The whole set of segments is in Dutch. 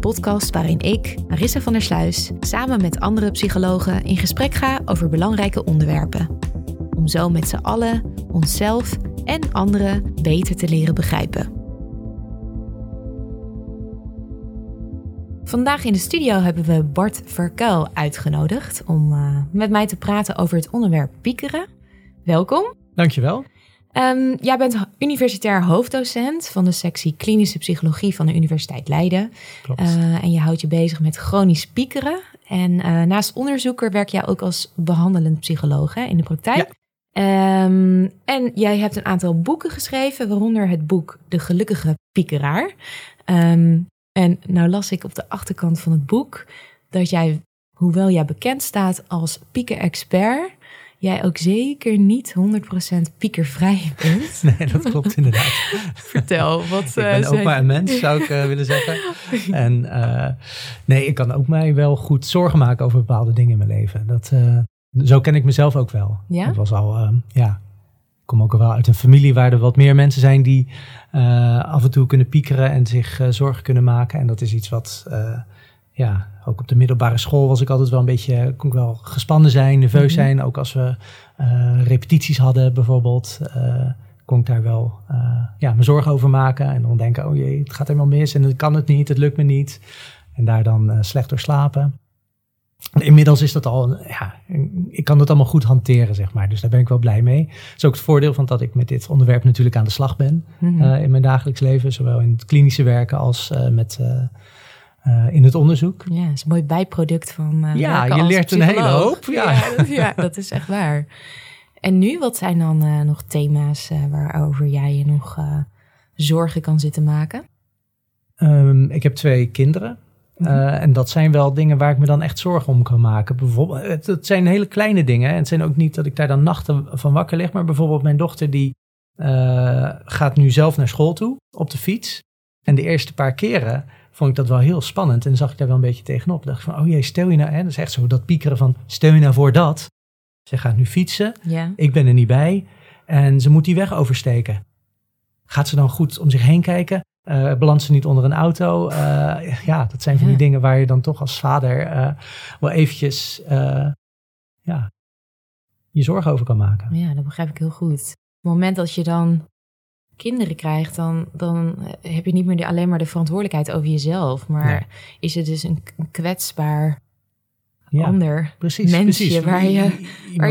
Podcast waarin ik, Marissa van der Sluis, samen met andere psychologen in gesprek ga over belangrijke onderwerpen. Om zo met z'n allen onszelf en anderen beter te leren begrijpen. Vandaag in de studio hebben we Bart Verkuil uitgenodigd om uh, met mij te praten over het onderwerp piekeren. Welkom. Dankjewel. Um, jij bent universitair hoofddocent van de sectie klinische psychologie van de Universiteit Leiden. Klopt. Uh, en je houdt je bezig met chronisch piekeren. En uh, naast onderzoeker werk jij ook als behandelend psycholoog hè, in de praktijk. Ja. Um, en jij hebt een aantal boeken geschreven, waaronder het boek De Gelukkige Piekeraar. Um, en nou las ik op de achterkant van het boek dat jij, hoewel jij bekend staat als pieker-expert, jij ook zeker niet 100% piekervrij bent. Nee, dat klopt inderdaad. Vertel, wat Ik ben uh, opa en mens, zou ik uh, willen zeggen. En uh, nee, ik kan ook mij wel goed zorgen maken over bepaalde dingen in mijn leven. Dat, uh, zo ken ik mezelf ook wel. Ja? Dat was al, uh, ja... Ik kom ook wel uit een familie waar er wat meer mensen zijn die af en toe kunnen piekeren en zich zorgen kunnen maken. En dat is iets wat, ja, ook op de middelbare school was ik altijd wel een beetje, kon ik wel gespannen zijn, nerveus mm -hmm. zijn. Ook als we uh, repetities hadden bijvoorbeeld, uh, kon ik daar wel uh, ja, me zorgen over maken. En dan denken, oh jee, het gaat helemaal mis en het kan het niet, het lukt me niet. En daar dan slecht door slapen. Inmiddels is dat al, ja, ik kan dat allemaal goed hanteren, zeg maar. Dus daar ben ik wel blij mee. Dat is ook het voordeel van dat ik met dit onderwerp natuurlijk aan de slag ben. Mm -hmm. uh, in mijn dagelijks leven, zowel in het klinische werken als met, uh, in het onderzoek. Ja, dat is een mooi bijproduct van. ja, je leert een hele hoop. Ja. Ja, dat, ja, dat is echt waar. En nu, wat zijn dan nog thema's waarover jij je nog zorgen kan zitten maken? Um, ik heb twee kinderen. Uh, en dat zijn wel dingen waar ik me dan echt zorgen om kan maken. Bijvoorbeeld, het, het, zijn hele kleine dingen. En het zijn ook niet dat ik daar dan nachten van wakker lig. Maar bijvoorbeeld mijn dochter die gaat nu zelf naar school toe op de fiets. En de eerste paar keren vond ik dat wel heel spannend. En zag ik daar wel een beetje tegenop. Dacht van, oh jee, stel je nou... Hè, dat is echt zo dat piekeren van, stel je nou voor dat. Ze gaat nu fietsen. Ja. Ik ben er niet bij. En ze moet die weg oversteken. Gaat ze dan goed om zich heen kijken? Uh, belandt ze niet onder een auto? Uh, ja, dat zijn van die Ja. dingen waar je dan toch als vader uh, wel eventjes ja, je zorgen over kan maken. Ja, dat begrijp ik heel goed. Op het moment dat je dan kinderen krijgt, dan, dan heb je niet meer de, alleen maar de verantwoordelijkheid over jezelf. Maar Nee. is het dus een, een kwetsbaar Ja, ander precies, mensje precies. waar je,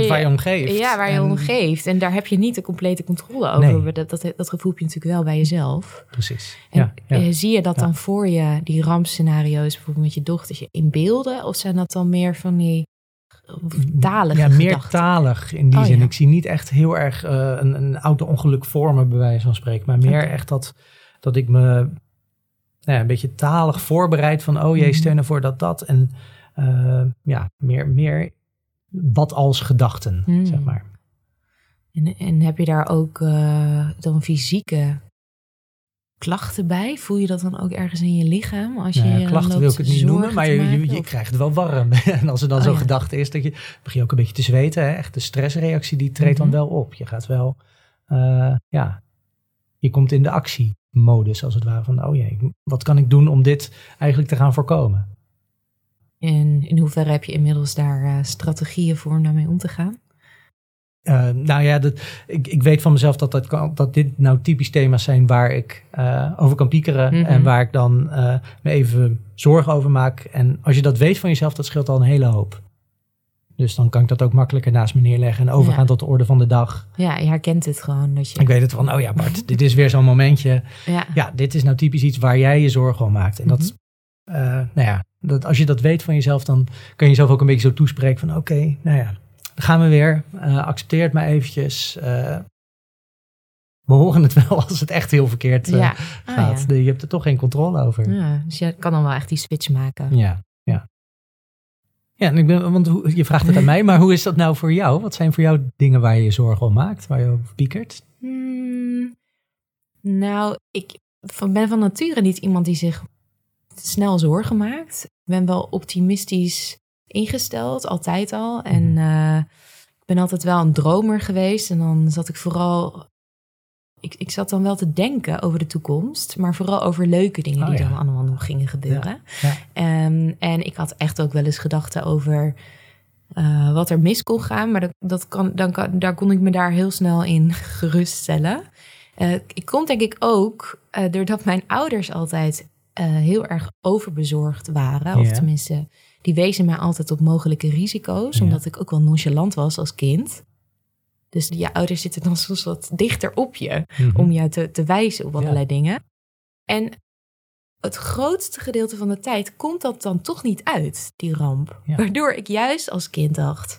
waar je, om geeft. ja, waar je En- om geeft. En daar heb je niet de complete controle over. Nee. Dat, dat, dat gevoel heb je natuurlijk wel bij jezelf. Precies. En ja, ja. eh, zie je dat dan voor je, die rampscenario's, bijvoorbeeld met je dochter, in beelden? Of zijn dat dan meer van die talige Ja, meer gedachten? talig in die Oh, zin. ja. Ik zie niet echt heel erg eh, een, een auto-ongeluk vormen, bij wijze van spreken. Maar meer echt dat, dat ik me nou ja, een beetje talig voorbereid van... oh jee, Mhm. stel nou voor dat dat. En eh, ja, meer, meer wat als gedachten, zeg maar. En, en heb je daar ook eh, dan fysieke klachten bij? Voel je dat dan ook ergens in je lichaam? Als je Nou klachten wil ik het niet noemen, maar je, je, krijgt het wel warm. en als er dan Oh, zo'n ja. gedachte is, dat je, begin je ook een beetje te zweten. Hè? Echt de stressreactie, die treedt Mhm. dan wel op. Je gaat wel, eh, ja, je komt in de actiemodus als het ware. Van, oh jee, wat kan ik doen om dit eigenlijk te gaan voorkomen? En in hoeverre heb je inmiddels daar eh, strategieën voor om daarmee om te gaan? Eh, nou ja, dat, ik, ik weet van mezelf dat, dat, kan, dat dit nou typisch thema's zijn waar ik eh, over kan piekeren. Mhm. En waar ik dan eh, me even zorgen over maak. En als je dat weet van jezelf, dat scheelt al een hele hoop. Dus dan kan ik dat ook makkelijker naast me neerleggen en overgaan Ja. tot de orde van de dag. Ja, je herkent het gewoon. Dat je, Ik weet het van, oh ja Bart, dit is weer zo'n momentje. ja. Ja, dit is nou typisch iets waar jij je zorgen om maakt. En dat, Mhm. nou ja, dat, als je dat weet van jezelf, dan kan je jezelf ook een beetje zo toespreken van, oké, nou ja, dan gaan we weer. Eh, accepteer het maar eventjes. Eh, we horen het wel als het echt heel verkeerd eh, ja. Ah, gaat. ja. Je hebt er toch geen controle over. Ja, dus je kan dan wel echt die switch maken. Ja, ja. Ja, en ik ben, want hoe, je vraagt het aan mij, maar hoe is dat nou voor jou? Wat zijn voor jou dingen waar je je zorgen om maakt, waar je over piekert? Hmm, nou, ik ben van nature niet iemand die zich snel zorgen maakt. Ik ben wel optimistisch ingesteld, altijd al. En eh, ik ben altijd wel een dromer geweest. En dan zat ik vooral... Ik, ik zat dan wel te denken over de toekomst, maar vooral over leuke dingen Oh, die ja. dan allemaal nog gingen gebeuren. Ja. Ehm, en ik had echt ook wel eens gedachten over eh, wat er mis kon gaan. Maar dat, dat kan, dan kan, daar kon ik me daar heel snel in geruststellen. Eh ik kom denk ik ook doordat mijn ouders altijd heel erg overbezorgd waren. Of tenminste, die wezen mij altijd op mogelijke risico's. Ja. Omdat ik ook wel nonchalant was als kind. Dus je ouders zitten dan soms wat dichter op je Mhm. om jou te, te wijzen op Ja. allerlei dingen. En het grootste gedeelte van de tijd komt dat dan toch niet uit, die ramp. Ja. Waardoor ik juist als kind dacht,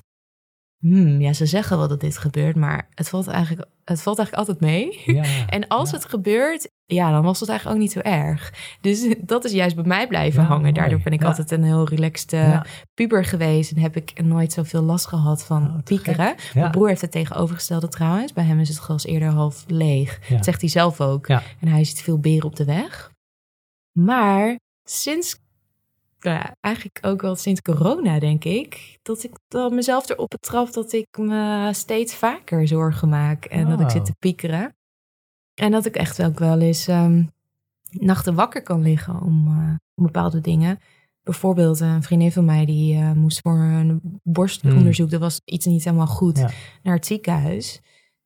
hmm, ja, ze zeggen wel dat dit gebeurt, maar het valt eigenlijk, het valt eigenlijk altijd mee. Ja, En als ja. het gebeurt, ja, dan was het eigenlijk ook niet zo erg. Dus dat is juist bij mij blijven Ja, hangen. Daardoor mooi. ben ik altijd een heel relaxed eh, puber geweest. En heb ik nooit zoveel last gehad van Oh, piekeren. Mijn broer heeft het tegenovergestelde trouwens. Bij hem is het glas eerder half leeg. Dat zegt hij zelf ook. En hij ziet veel beren op de weg. Maar sinds, nou ja, eigenlijk ook wel sinds corona denk ik... dat ik dan mezelf erop betrap dat ik me steeds vaker zorgen maak. En dat ik Oh. zit te piekeren. En dat ik echt ook wel eens ehm, nachten wakker kan liggen om, eh, om bepaalde dingen. Bijvoorbeeld een vriendin van mij die eh, moest voor een borstonderzoek. Dat was iets niet helemaal goed. Ja. Naar het ziekenhuis.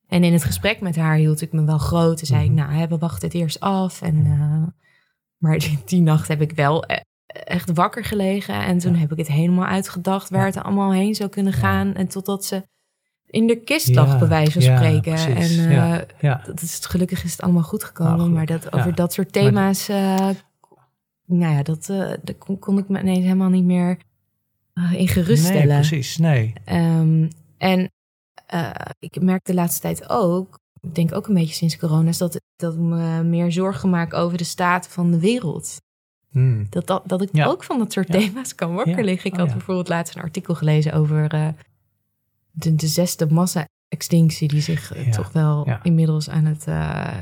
En in het gesprek met haar hield ik me wel groot. En zei Mhm. ik, nou, hè, we wachten het eerst af. En, eh, maar die, die nacht heb ik wel echt wakker gelegen. En toen Ja. heb ik het helemaal uitgedacht waar Ja. het allemaal heen zou kunnen gaan. En totdat ze in de kist lag, bij wijze van spreken. En eh, dat is, gelukkig is het allemaal goed gekomen. Maar dat, over dat soort thema's, eh, nou ja, dat, eh, daar kon, kon ik me ineens helemaal niet meer in geruststellen. Nee, precies. Nee. Ehm, en ik merk de laatste tijd ook, ik denk ook een beetje sinds corona, is dat, dat ik me meer zorgen maak over de staat van de wereld. Hmm. Dat, dat, dat ik Ja. ook van dat soort Ja. thema's kan wakker liggen. Ik Oh, had ja. bijvoorbeeld laatst een artikel gelezen over eh, de, de zesde massa-extinctie, die zich eh, toch wel inmiddels aan het, eh,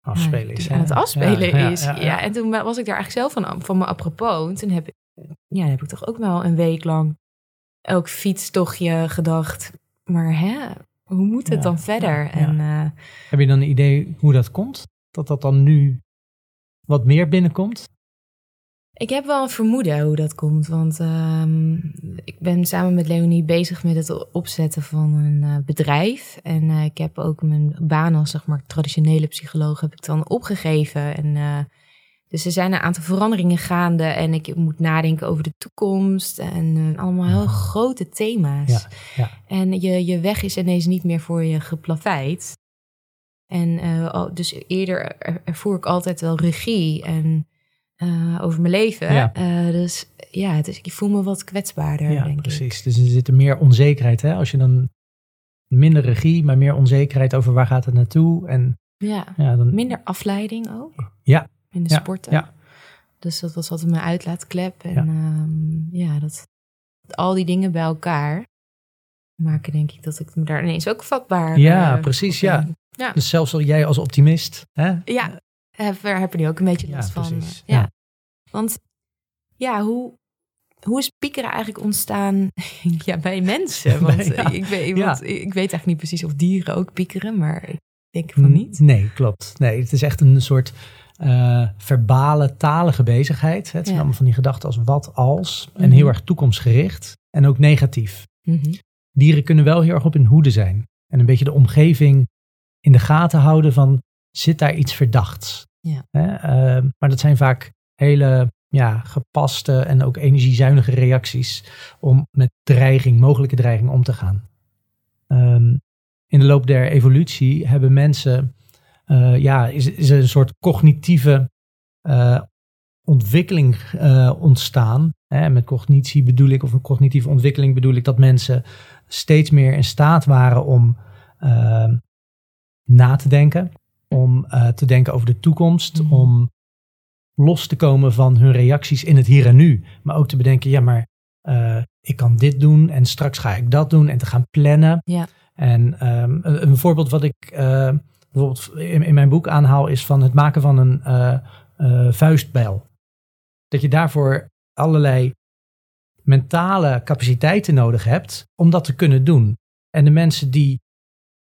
Afspelen is. aan het afspelen is. ja, en toen was ik daar eigenlijk zelf van, van me apropos. En toen heb ik, ja, heb ik toch ook wel een week lang elk fietstochtje gedacht. Maar hè, hoe moet het Ja, dan verder? ja, ja. En Heb je dan een idee hoe dat komt? Dat dat dan nu wat meer binnenkomt? Ik heb wel een vermoeden hoe dat komt. Want ehm, ik ben samen met Leonie bezig met het opzetten van een eh, bedrijf. En eh, ik heb ook mijn baan als zeg maar traditionele psycholoog heb ik dan opgegeven. En eh, dus er zijn een aantal veranderingen gaande. En ik moet nadenken over de toekomst. En allemaal heel grote thema's. Ja, ja. En je, je weg is ineens niet meer voor je geplaveid. En dus eerder er- ervoer ik altijd wel regie en, eh, over mijn leven. Ja. Eh, dus ja, dus ik voel me wat kwetsbaarder, Ja, denk ik. precies. Dus er zit er meer onzekerheid. Hè? Als je dan minder regie, maar meer onzekerheid over waar gaat het naartoe. En Ja, ja, dan, minder afleiding ook. Ja. In de Ja, sporten. ja. Dus dat was altijd mijn uitlaatklep. En Ja. ja, ja dat, al die dingen bij elkaar maken denk ik dat ik me daar ineens ook vatbaar Ja, eh, precies. Ja. Dus zelfs al jij als optimist. Hè? Ja, heb, daar heb je nu ook een beetje Ja, last van. precies. Ja. Ja. Want ja, hoe, hoe is piekeren eigenlijk ontstaan ja, bij mensen? Want, Ja. ik, weet, want ik weet eigenlijk niet precies of dieren ook piekeren, maar ik denk van niet. Nee, klopt. Nee, het is echt een soort eh, verbale, talige bezigheid. Het zijn allemaal van die gedachten als wat als. En Mhm. heel erg toekomstgericht. En ook negatief. Mhm. Dieren kunnen wel heel erg op hun hoede zijn. En een beetje de omgeving in de gaten houden van, zit daar iets verdachts? Ja. Hè? Eh, maar dat zijn vaak hele ja, gepaste en ook energiezuinige reacties om met dreiging, mogelijke dreiging om te gaan. Ehm, in de loop der evolutie hebben mensen, uh, ja, is, is een soort cognitieve uh, ontwikkeling uh, ontstaan. Hè, met cognitie bedoel ik, of een cognitieve ontwikkeling bedoel ik dat mensen steeds meer in staat waren om ehm, na te denken, om te denken over de toekomst, mm. om los te komen van hun reacties in het hier en nu. Maar ook te bedenken, ja, maar uh, ik kan dit doen en straks ga ik dat doen en te gaan plannen. Ja. En um, een, een, voorbeeld wat ik uh, bijvoorbeeld in, in, mijn boek aanhaal is van het maken van een uh, vuistbijl. Dat je daarvoor allerlei mentale capaciteiten nodig hebt om dat te kunnen doen. En de mensen die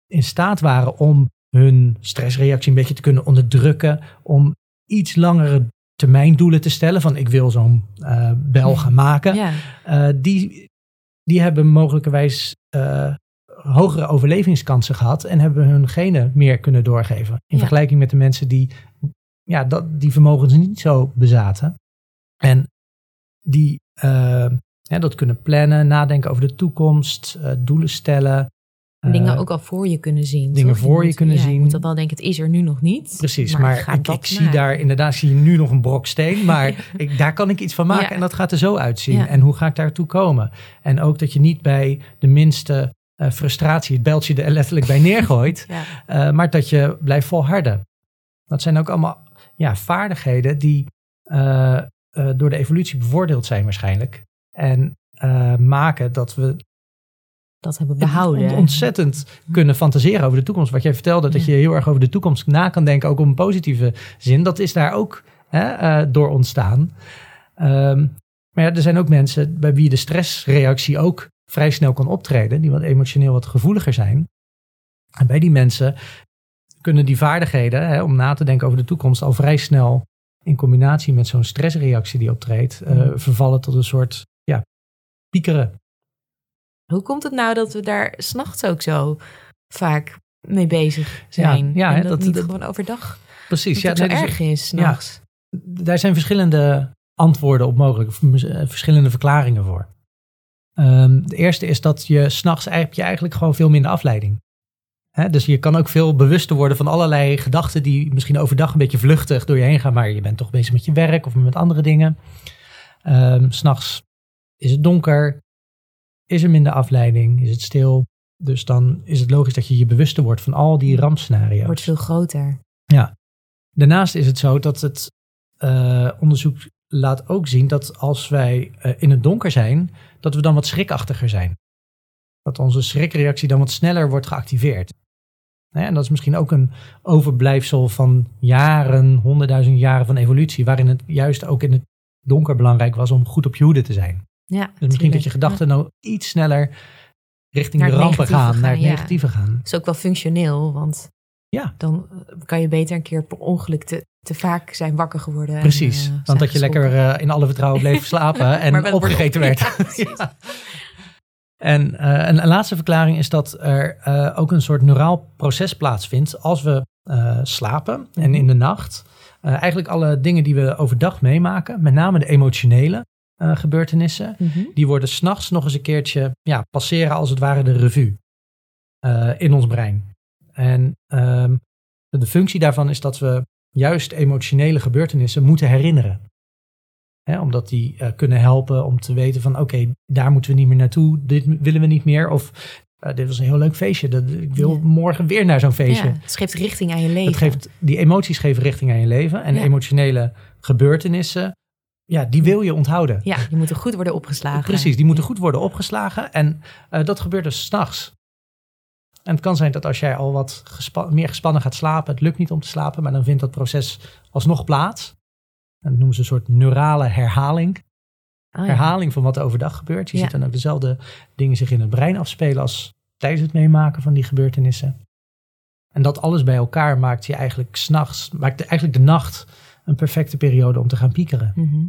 in staat waren om hun stressreactie een beetje te kunnen onderdrukken, om iets langere termijndoelen te stellen. Van ik wil zo'n uh, bel gaan maken. Ja. Uh, die, die hebben mogelijkerwijs uh, hogere overlevingskansen gehad. En hebben hun genen meer kunnen doorgeven. In ja. vergelijking met de mensen die ja, dat, die vermogens niet zo bezaten. En die ja, dat kunnen plannen, nadenken over de toekomst, doelen stellen. Dingen uh, ook al voor je kunnen zien. Dingen toch? voor je, moet, kunnen ja, zien. Je moet dat wel denken, het is er nu nog niet. Precies, maar, maar ik, ik zie daar inderdaad zie je nu nog een brok steen, maar ik, daar kan ik iets van maken ja. en dat gaat er zo uitzien. En hoe ga ik daartoe komen? En ook dat je niet bij de minste uh, frustratie het beltje er letterlijk bij neergooit, uh, maar dat je blijft volharden. Dat zijn ook allemaal ja, vaardigheden die uh, door de evolutie bevoordeeld zijn waarschijnlijk. En maken dat we dat hebben behouden. En ontzettend kunnen fantaseren over de toekomst. Wat jij vertelde, dat je heel erg over de toekomst na kan denken, ook op een positieve zin. Dat is daar ook hè, uh, door ontstaan. Um, maar ja, er zijn ook mensen bij wie de stressreactie ook vrij snel kan optreden, die wat emotioneel wat gevoeliger zijn. En bij die mensen kunnen die vaardigheden hè, om na te denken over de toekomst al vrij snel in combinatie met zo'n stressreactie die optreedt, uh, vervallen tot een soort ja, piekeren. Hoe komt het nou dat we daar s'nachts ook zo vaak mee bezig zijn? Ja, ja en dat, dat niet dat, gewoon overdag. Precies, ja, dat het zo erg is. Nachts. Ja, daar zijn verschillende antwoorden op mogelijk, verschillende verklaringen voor. Um, de eerste is dat je s'nachts heb je eigenlijk gewoon veel minder afleiding. He, dus je kan ook veel bewuster worden van allerlei gedachten die misschien overdag een beetje vluchtig door je heen gaan, maar je bent toch bezig met je werk of met andere dingen. Um, S'nachts is het donker, is er minder afleiding, is het stil. Dus dan is het logisch dat je je bewuster wordt van al die rampscenario's. Wordt veel groter. Ja. Daarnaast is het zo dat het uh, onderzoek laat ook zien dat als wij uh, in het donker zijn, dat we dan wat schrikachtiger zijn. Dat onze schrikreactie dan wat sneller wordt geactiveerd. En dat is misschien ook een overblijfsel van jaren, honderdduizend jaren van evolutie, waarin het juist ook in het donker belangrijk was om goed op je hoede te zijn. Ja, dus misschien dat je gedachten nou iets sneller richting naar de rampen gaan, gaan, naar het ja. negatieve gaan. Dat is ook wel functioneel, want ja. dan kan je beter een keer per ongeluk te, te vaak zijn wakker geworden. Precies, en, uh, dan dat je lekker uh, in alle vertrouwen bleef slapen en opgegeten werd. ja. En uh, een, een, laatste verklaring is dat er ook een soort neuraal proces plaatsvindt als we slapen en in de nacht. eigenlijk alle dingen die we overdag meemaken, met name de emotionele gebeurtenissen, mm -hmm. die worden s'nachts nog eens een keertje, ja, passeren als het ware de revue in ons brein. En um, de functie daarvan is dat we juist emotionele gebeurtenissen moeten herinneren. Hè, omdat die uh, kunnen helpen om te weten van oké, okay, daar moeten we niet meer naartoe, dit willen we niet meer. Of uh, dit was een heel leuk feestje, dat, ik wil ja. morgen weer naar zo'n feestje. Ja, het geeft richting aan je leven. Het geeft, die emoties geven richting aan je leven. En ja. emotionele gebeurtenissen, ja, die wil je onthouden. Ja, die moeten goed worden opgeslagen. Precies, die moeten goed worden opgeslagen. En uh, dat gebeurt dus s'nachts. En het kan zijn dat als jij al wat meer gespannen gaat slapen, het lukt niet om te slapen, maar dan vindt dat proces alsnog plaats. En dat noemen ze een soort neurale herhaling. Oh, ja. Herhaling van wat er overdag gebeurt. Je Ja. ziet dan ook dezelfde dingen zich in het brein afspelen als tijdens het meemaken van die gebeurtenissen. En dat alles bij elkaar maakt je eigenlijk s'nachts, maakt de- eigenlijk de nacht een perfecte periode om te gaan piekeren. Mhm.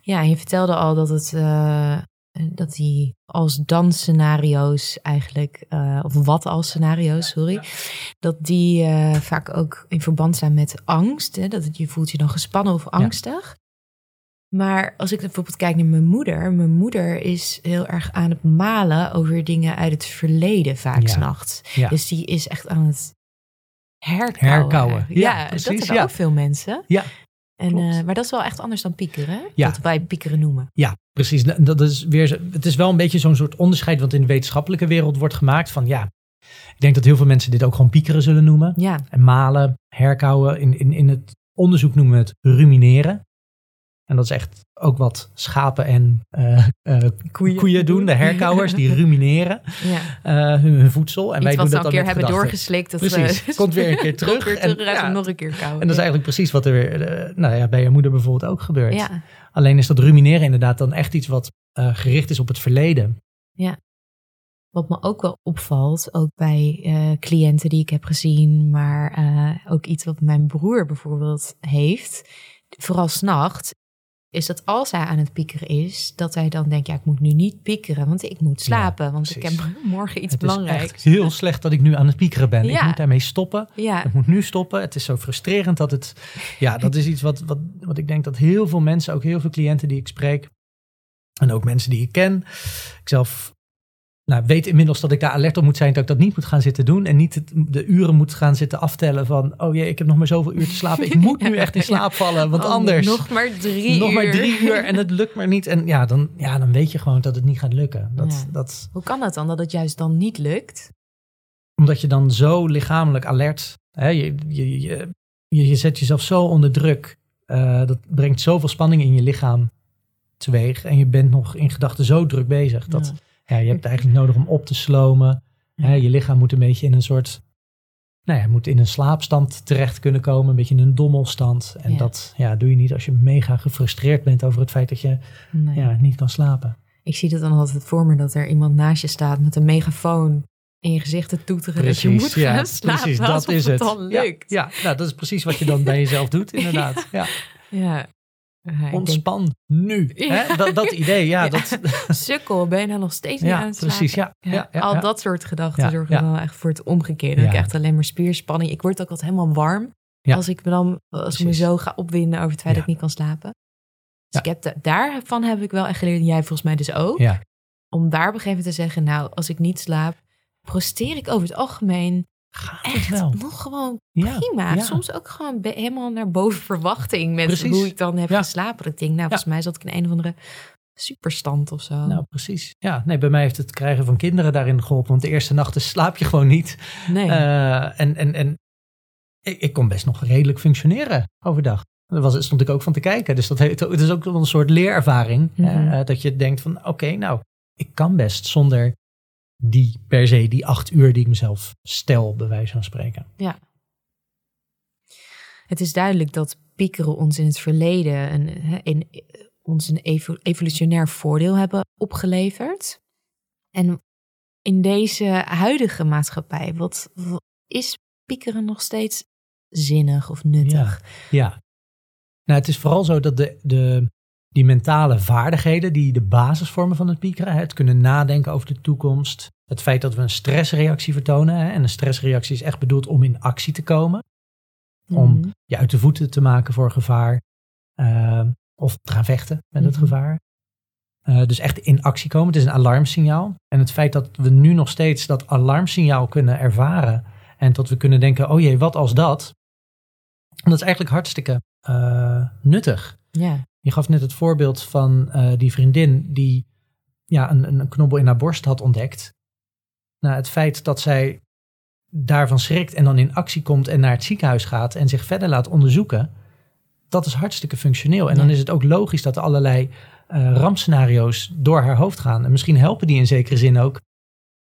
Ja, je vertelde al dat het, eh, eh, dat die als dansscenario's eigenlijk, uh, of wat als scenario's, sorry, dat die uh, vaak ook in verband staan met angst. Hè? Dat het, je voelt je dan gespannen of angstig. Maar als ik bijvoorbeeld kijk naar mijn moeder, mijn moeder is heel erg aan het malen over dingen uit het verleden, vaak ja. s'nachts. Ja. Dus die is echt aan het herkauwen. herkauwen. Ja, Ja, precies, dat hebben ja. ook veel mensen. Ja, En, eh, maar dat is wel echt anders dan piekeren. Ja. Wat wij piekeren noemen. Ja, precies. Dat is weer, het is wel een beetje zo'n soort onderscheid wat in de wetenschappelijke wereld wordt gemaakt van ja. Ik denk dat heel veel mensen dit ook gewoon piekeren zullen noemen. Ja, En malen, herkauwen. In, in, in het onderzoek noemen we het rumineren. En dat is echt ook wat schapen en eh, eh, koeien. doen. De herkauwers, die rumineren ja. eh, hun, hun voedsel. En wij Iets doen wat ze dat dan een keer hebben doorgeslikt. Dat Precies. we- Komt weer een keer terug. weer En- terug en, ja. nog een keer kauwen. En dat is Ja. eigenlijk precies wat er weer, nou ja, bij je moeder bijvoorbeeld ook gebeurt. Ja, Alleen is dat rumineren inderdaad dan echt iets wat gericht is op het verleden. wat me ook wel opvalt, ook bij cliënten die ik heb gezien, maar ook iets wat mijn broer bijvoorbeeld heeft, vooral s'nachts, is dat als hij aan het piekeren is, dat hij dan denkt, ja, ik moet nu niet piekeren, want ik moet slapen, want ik heb morgen iets het is belangrijks. echt heel slecht dat ik nu aan het piekeren ben. Ik Ja. moet daarmee stoppen. Ja, Het moet nu stoppen. Het is zo frustrerend dat het... Ja, dat is iets wat, wat, wat ik denk dat heel veel mensen, ook heel veel cliënten die ik spreek, en ook mensen die ik ken, ik zelf nou, weet inmiddels dat ik daar alert op moet zijn, dat ik dat niet moet gaan zitten doen en niet het- de uren moet gaan zitten aftellen van, oh jee, ik heb nog maar zoveel uur te slapen. Ik moet nu echt in slaap vallen, want Oh, anders... Nog maar drie nog maar uur. drie uur en het lukt maar niet. En ja, dan, ja, dan weet je gewoon dat het niet gaat lukken. Dat, Ja. dat, Hoe kan dat dan, dat het juist dan niet lukt? omdat je dan zo lichamelijk alert, hè, je, je, je, je, zet jezelf zo onder druk. Eh, dat brengt zoveel spanning in je lichaam teweeg. En je bent nog in gedachten zo druk bezig. Dat, ja. Je hebt het eigenlijk nodig om op te slomen. Ja. Je lichaam moet een beetje in een soort... Nou ja, moet in een slaapstand terecht kunnen komen. Een beetje in een dommelstand. En Ja. dat ja, doe je niet als je mega gefrustreerd bent over het feit dat je Nee. ja, niet kan slapen. Ik zie dat dan altijd voor me dat er iemand naast je staat met een megafoon in je gezicht te toeteren. dat je moet gaan slapen. precies, dat is het. het dan Ja. Ja, nou, dat is precies wat je dan bij jezelf doet, inderdaad. Ja. Ja. Ja, denk, Ontspan nu. Hè? Dat, dat idee, ja. Dat, sukkel, ben je nou nog steeds niet aan het slapen? precies. Ja, al dat soort gedachten zorgen wel echt voor het omgekeerde. Ik alleen maar spierspanning. Ik word ook altijd helemaal warm als ik me dan als ik me zo ga opwinden over het feit dat ik niet kan slapen. Dus ik heb da- daarvan heb ik wel echt geleerd, en jij volgens mij dus ook, om daar op een gegeven moment te zeggen, nou, als ik niet slaap, presteer ik over het algemeen gaat het echt wel. nog gewoon Ja, prima. ja. Soms ook gewoon helemaal naar boven verwachting met Precies. hoe ik dan heb Ja. geslapen. Dat ik denk, nou, volgens mij zat ik in een of andere superstand of zo. Nou, precies. Ja, nee, bij mij heeft het krijgen van kinderen daarin geholpen. Want de eerste nachten slaap je gewoon niet. nee. Eh, en en, en ik, ik kon best nog redelijk functioneren overdag. Daar was, stond ik ook van te kijken. Dus dat heeft, het is ook wel een soort leerervaring. Mhm. eh, dat je denkt van, oké, nou, ik kan best zonder die per se die acht uur die ik mezelf stel, bij wijze van spreken. Het is duidelijk dat piekeren ons in het verleden een, in, ons een evo- evolutionair voordeel hebben opgeleverd. En in deze huidige maatschappij, wat, wat is piekeren nog steeds zinnig of nuttig? Ja. Nou, het is vooral zo dat de, de, die mentale vaardigheden, die de basis vormen van het piekeren, het kunnen nadenken over de toekomst, het feit dat we een stressreactie vertonen, hè, en een stressreactie is echt bedoeld om in actie te komen, om Mhm. je uit de voeten te maken voor gevaar, eh, of te gaan vechten met het Mhm. gevaar. Eh, dus echt in actie komen. Het is een alarmsignaal. En het feit dat we nu nog steeds dat alarmsignaal kunnen ervaren. En dat we kunnen denken, oh jee, wat als dat? Dat is eigenlijk hartstikke eh, nuttig. Ja, Je gaf net het voorbeeld van eh, die vriendin die ja, een, een knobbel in haar borst had ontdekt. Nou, het feit dat zij daarvan schrikt en dan in actie komt en naar het ziekenhuis gaat en zich verder laat onderzoeken, dat is hartstikke functioneel. En dan is het ook logisch dat er allerlei eh, rampscenario's door haar hoofd gaan. En misschien helpen die in zekere zin ook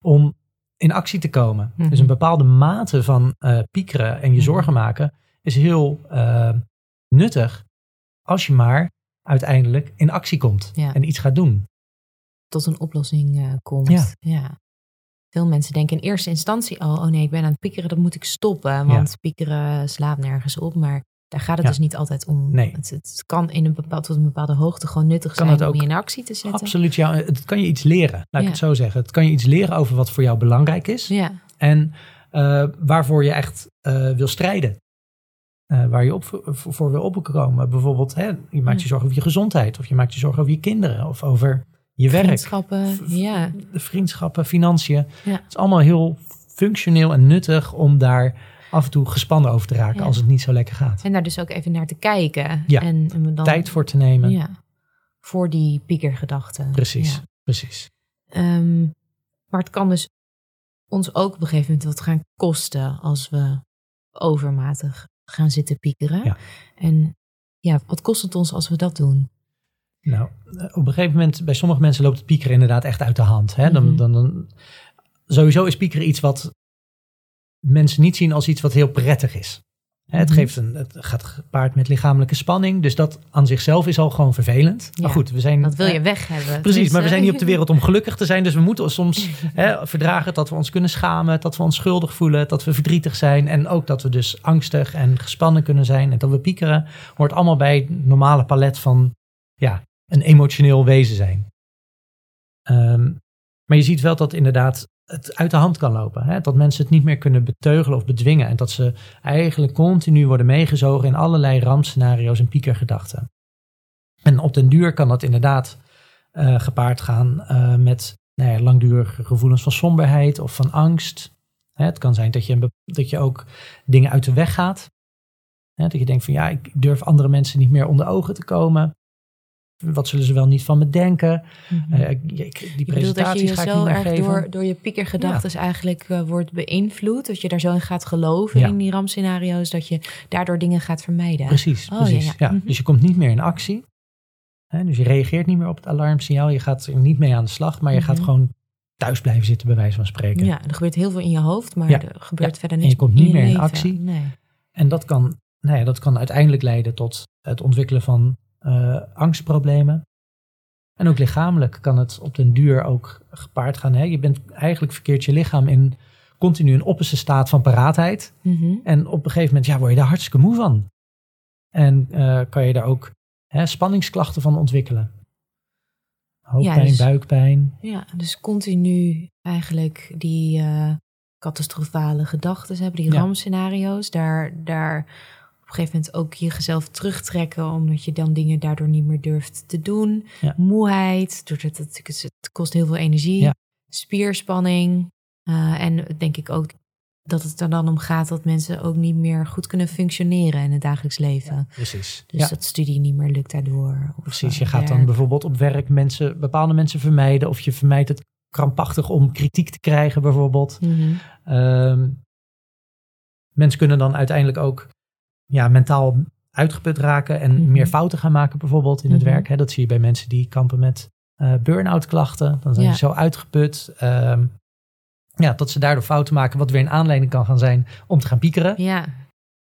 om in actie te komen. Mhm. Dus een bepaalde mate van eh, piekeren en je Mhm. zorgen maken is heel nuttig als je maar uiteindelijk in actie komt Ja. en iets gaat doen. tot een oplossing eh, komt. Ja. ja. Veel mensen denken in eerste instantie al, oh nee, ik ben aan het piekeren, dat moet ik stoppen. Want piekeren slaat nergens op. Maar Daar gaat het dus niet altijd om. Nee. Het, het kan in een bepaald, tot een bepaalde hoogte gewoon nuttig Kan zijn om je in actie te zetten. Absoluut, ja, het kan je iets leren. Laat ik het zo zeggen. Het kan je iets leren over wat voor jou belangrijk is. Ja, En eh, waarvoor je echt eh, wil strijden. Eh, waar je op, voor, voor wil opkomen. Bijvoorbeeld, hè, je maakt je zorgen over je gezondheid. Of je maakt je zorgen over je kinderen. Of over je werk. vriendschappen. Ja, De vriendschappen, financiën. Ja. Het is allemaal heel functioneel en nuttig om daar af en toe gespannen over te raken Ja. als het niet zo lekker gaat. en daar dus ook even naar te kijken. Ja. En, en dan, Tijd voor te nemen. Ja, voor die piekergedachten. Precies, precies. Ehm, maar het kan dus ons ook op een gegeven moment wat gaan kosten als we overmatig gaan zitten piekeren. Ja. En ja, wat kost het ons als we dat doen? Nou, eh, op een gegeven moment, bij sommige mensen loopt het piekeren inderdaad echt uit de hand. Hè? Dan, Mhm. dan, dan, sowieso is piekeren iets wat mensen niet zien als iets wat heel prettig is. Het, Mhm. geeft een, het gaat gepaard met lichamelijke spanning, dus dat aan zichzelf is al gewoon vervelend. Ja, maar goed, we zijn. Dat wil je eh, weg hebben. Precies, maar we zijn niet op de wereld om gelukkig te zijn. Dus we moeten soms hè, verdragen dat we ons kunnen schamen, dat we ons schuldig voelen, dat we verdrietig zijn. En ook dat we dus angstig en gespannen kunnen zijn en dat we piekeren. Hoort allemaal bij het normale palet van ja, een emotioneel wezen zijn. Ehm, maar je ziet wel dat inderdaad het uit de hand kan lopen. Hè? Dat mensen het niet meer kunnen beteugelen of bedwingen. En dat ze eigenlijk continu worden meegezogen in allerlei rampscenario's en piekergedachten. En op den duur kan dat inderdaad eh, gepaard gaan eh, met nou ja, langdurige gevoelens van somberheid of van angst. Hè, het kan zijn dat je, dat je ook dingen uit de weg gaat. Hè, dat je denkt van ja, ik durf andere mensen niet meer onder ogen te komen. Wat zullen ze wel niet van me denken? Eh, ik- ik- die Je bedoelt dat je presentaties je ga ik zo niet meer erg geven. door, door je piekergedachten eigenlijk eh, wordt beïnvloed. Dat je daar zo in gaat geloven Ja. in die rampscenario's. Dat je daardoor dingen gaat vermijden. Precies, Oh, precies. ja. Mhm. Dus je komt niet meer in actie. Hè, dus je reageert niet meer op het alarmsignaal. Je gaat er niet mee aan de slag, maar je gaat Mhm. gewoon thuis blijven zitten, bij wijze van spreken. Ja, er gebeurt heel veel in je hoofd, maar er gebeurt verder En niks je komt niet je meer in actie. Nee. En dat kan, nou ja, dat kan uiteindelijk leiden tot het ontwikkelen van eh, angstproblemen. En ook lichamelijk kan het op den duur ook gepaard gaan. Hè? Je bent eigenlijk verkeerd je lichaam in continu een opperste staat van paraatheid. Mhm. En op een gegeven moment ja, word je daar hartstikke moe van. En eh, kan je daar ook hè, spanningsklachten van ontwikkelen. Hoofdpijn, dus- buikpijn. Ja, dus continu eigenlijk die eh, catastrofale gedachten hebben, die Ja. rampscenario's. Daar, daar een gegeven moment ook jezelf terugtrekken, omdat je dan dingen daardoor niet meer durft te doen. Ja. Moeheid, doordat het, het kost heel veel energie. Ja. Spierspanning. eh, en denk ik ook dat het er dan om gaat dat mensen ook niet meer goed kunnen functioneren in het dagelijks leven. Precies. Dus ja, dat studie niet meer lukt daardoor. Precies. eh, Je gaat dan bijvoorbeeld op werk mensen, bepaalde mensen vermijden. Of je vermijdt het krampachtig om kritiek te krijgen bijvoorbeeld. Ehm, mensen kunnen dan uiteindelijk ook ja, mentaal uitgeput raken en Mhm. meer fouten gaan maken bijvoorbeeld in het Mhm. werk. Hè. Dat zie je bij mensen die kampen met eh burn-out klachten. Dan zijn Ja. ze zo uitgeput. ehm, ja, dat ze daardoor fouten maken, wat weer een aanleiding kan gaan zijn om te gaan piekeren. Ja,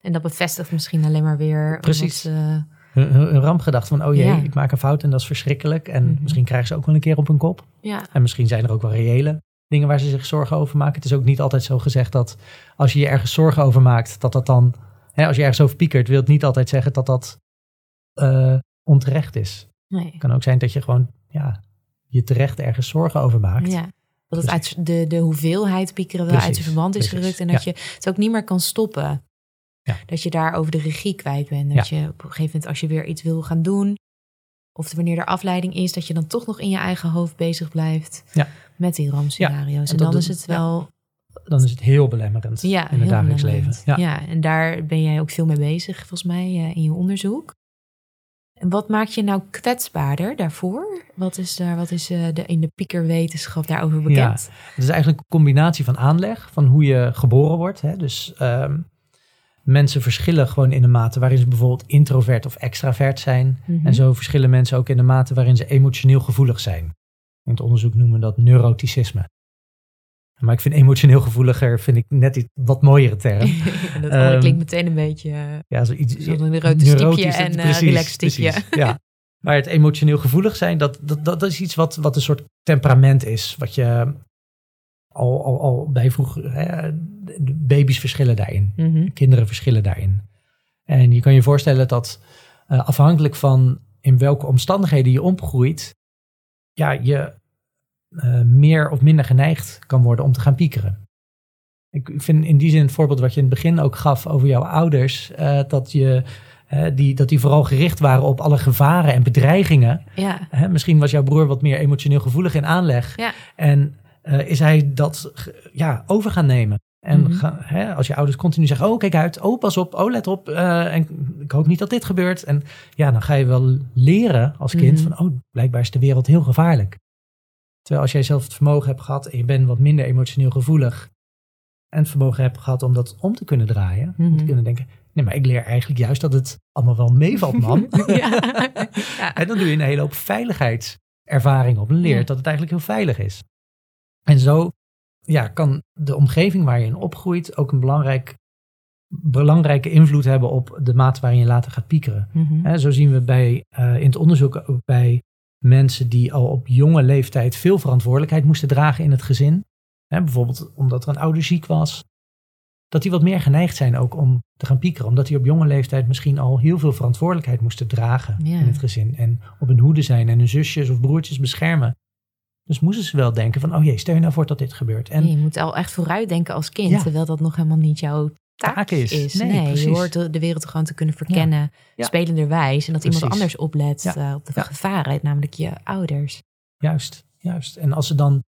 en dat bevestigt misschien alleen maar weer. Precies. ze- Hun, hun, rampgedachte van, oh jee, Ja. ik maak een fout en dat is verschrikkelijk. En Mhm. misschien krijgen ze ook wel een keer op hun kop. ja, En misschien zijn er ook wel reële dingen waar ze zich zorgen over maken. Het is ook niet altijd zo gezegd dat als je je ergens zorgen over maakt, dat dat dan, hè, als je ergens over piekert, wil het niet altijd zeggen dat dat eh, onterecht is. nee. Het kan ook zijn dat je gewoon, ja, je terecht ergens zorgen over maakt. Ja. Dat het uit de, de hoeveelheid piekeren wel uit zijn verband is precies, gerukt. En dat je het ook niet meer kan stoppen. Ja. Dat je daar over de regie kwijt bent. Dat je op een gegeven moment als je weer iets wil gaan doen. Of wanneer er afleiding is, dat je dan toch nog in je eigen hoofd bezig blijft. Ja. Met die rampscenario's. en en dan is het wel Dan is het heel belemmerend ja, in het dagelijks leven. Ja. en daar ben jij ook veel mee bezig, volgens mij, eh, in je onderzoek. En wat maakt je nou kwetsbaarder daarvoor? Wat is, daar, wat is eh, de, in de piekerwetenschap daarover bekend? Het is eigenlijk een combinatie van aanleg, van hoe je geboren wordt. Hè? Dus ehm, mensen verschillen gewoon in de mate waarin ze bijvoorbeeld introvert of extravert zijn. Mhm. En zo verschillen mensen ook in de mate waarin ze emotioneel gevoelig zijn. In het onderzoek noemen we dat neuroticisme. Maar ik vind emotioneel gevoeliger vind ik net iets wat mooiere term. dat andere Ehm, klinkt meteen een beetje... eh, Ja, zoiets, Zo'n neurotisch typeje neurotisch, en, eh, precies, relaxed precies, Ja. Maar het emotioneel gevoelig zijn, dat, dat, dat is iets wat, wat een soort temperament is. Wat je al, al, al bij vroeger... Hè, baby's verschillen daarin. mhm. Kinderen verschillen daarin. En je kan je voorstellen dat uh, afhankelijk van in welke omstandigheden je opgroeit, ja, je uh, meer of minder geneigd kan worden om te gaan piekeren. Ik vind in die zin het voorbeeld wat je in het begin ook gaf over jouw ouders, uh, dat je die, dat die vooral gericht waren op alle gevaren en bedreigingen. Ja. misschien was jouw broer wat meer emotioneel gevoelig in aanleg. Ja. En is hij dat ja, over gaan nemen. En Mhm. ga, hè, als je ouders continu zeggen, oh kijk uit, oh pas op, oh let op. eh, en ik hoop niet dat dit gebeurt. En ja, dan ga je wel leren als kind Mhm. van, oh blijkbaar is de wereld heel gevaarlijk. Terwijl als jij zelf het vermogen hebt gehad en je bent wat minder emotioneel gevoelig. En het vermogen hebt gehad om dat om te kunnen draaien. Om te Mhm. kunnen denken, nee maar ik leer eigenlijk juist dat het allemaal wel meevalt man. ja. ja. En dan doe je een hele hoop veiligheidservaring op en leert Ja. dat het eigenlijk heel veilig is. En zo ja, kan de omgeving waar je in opgroeit ook een belangrijk, belangrijke invloed hebben op de mate waarin je later gaat piekeren. Mhm. Zo zien we bij, eh, in het onderzoek ook bij mensen die al op jonge leeftijd veel verantwoordelijkheid moesten dragen in het gezin. Hè, bijvoorbeeld omdat er een ouder ziek was. Dat die wat meer geneigd zijn ook om te gaan piekeren. Omdat die op jonge leeftijd misschien al heel veel verantwoordelijkheid moesten dragen Ja. in het gezin. En op hun hoede zijn en hun zusjes of broertjes beschermen. Dus moesten ze wel denken van, oh jee, stel je nou voor dat dit gebeurt. En je moet al echt vooruitdenken als kind, Ja. terwijl dat nog helemaal niet jouw taak, Taak is. is. Nee, je hoort de, de wereld gewoon te kunnen verkennen, Ja. spelenderwijs. En dat iemand anders oplet Ja. eh, op de Ja. gevaren, namelijk je ouders. Juist, juist. En als ze dan,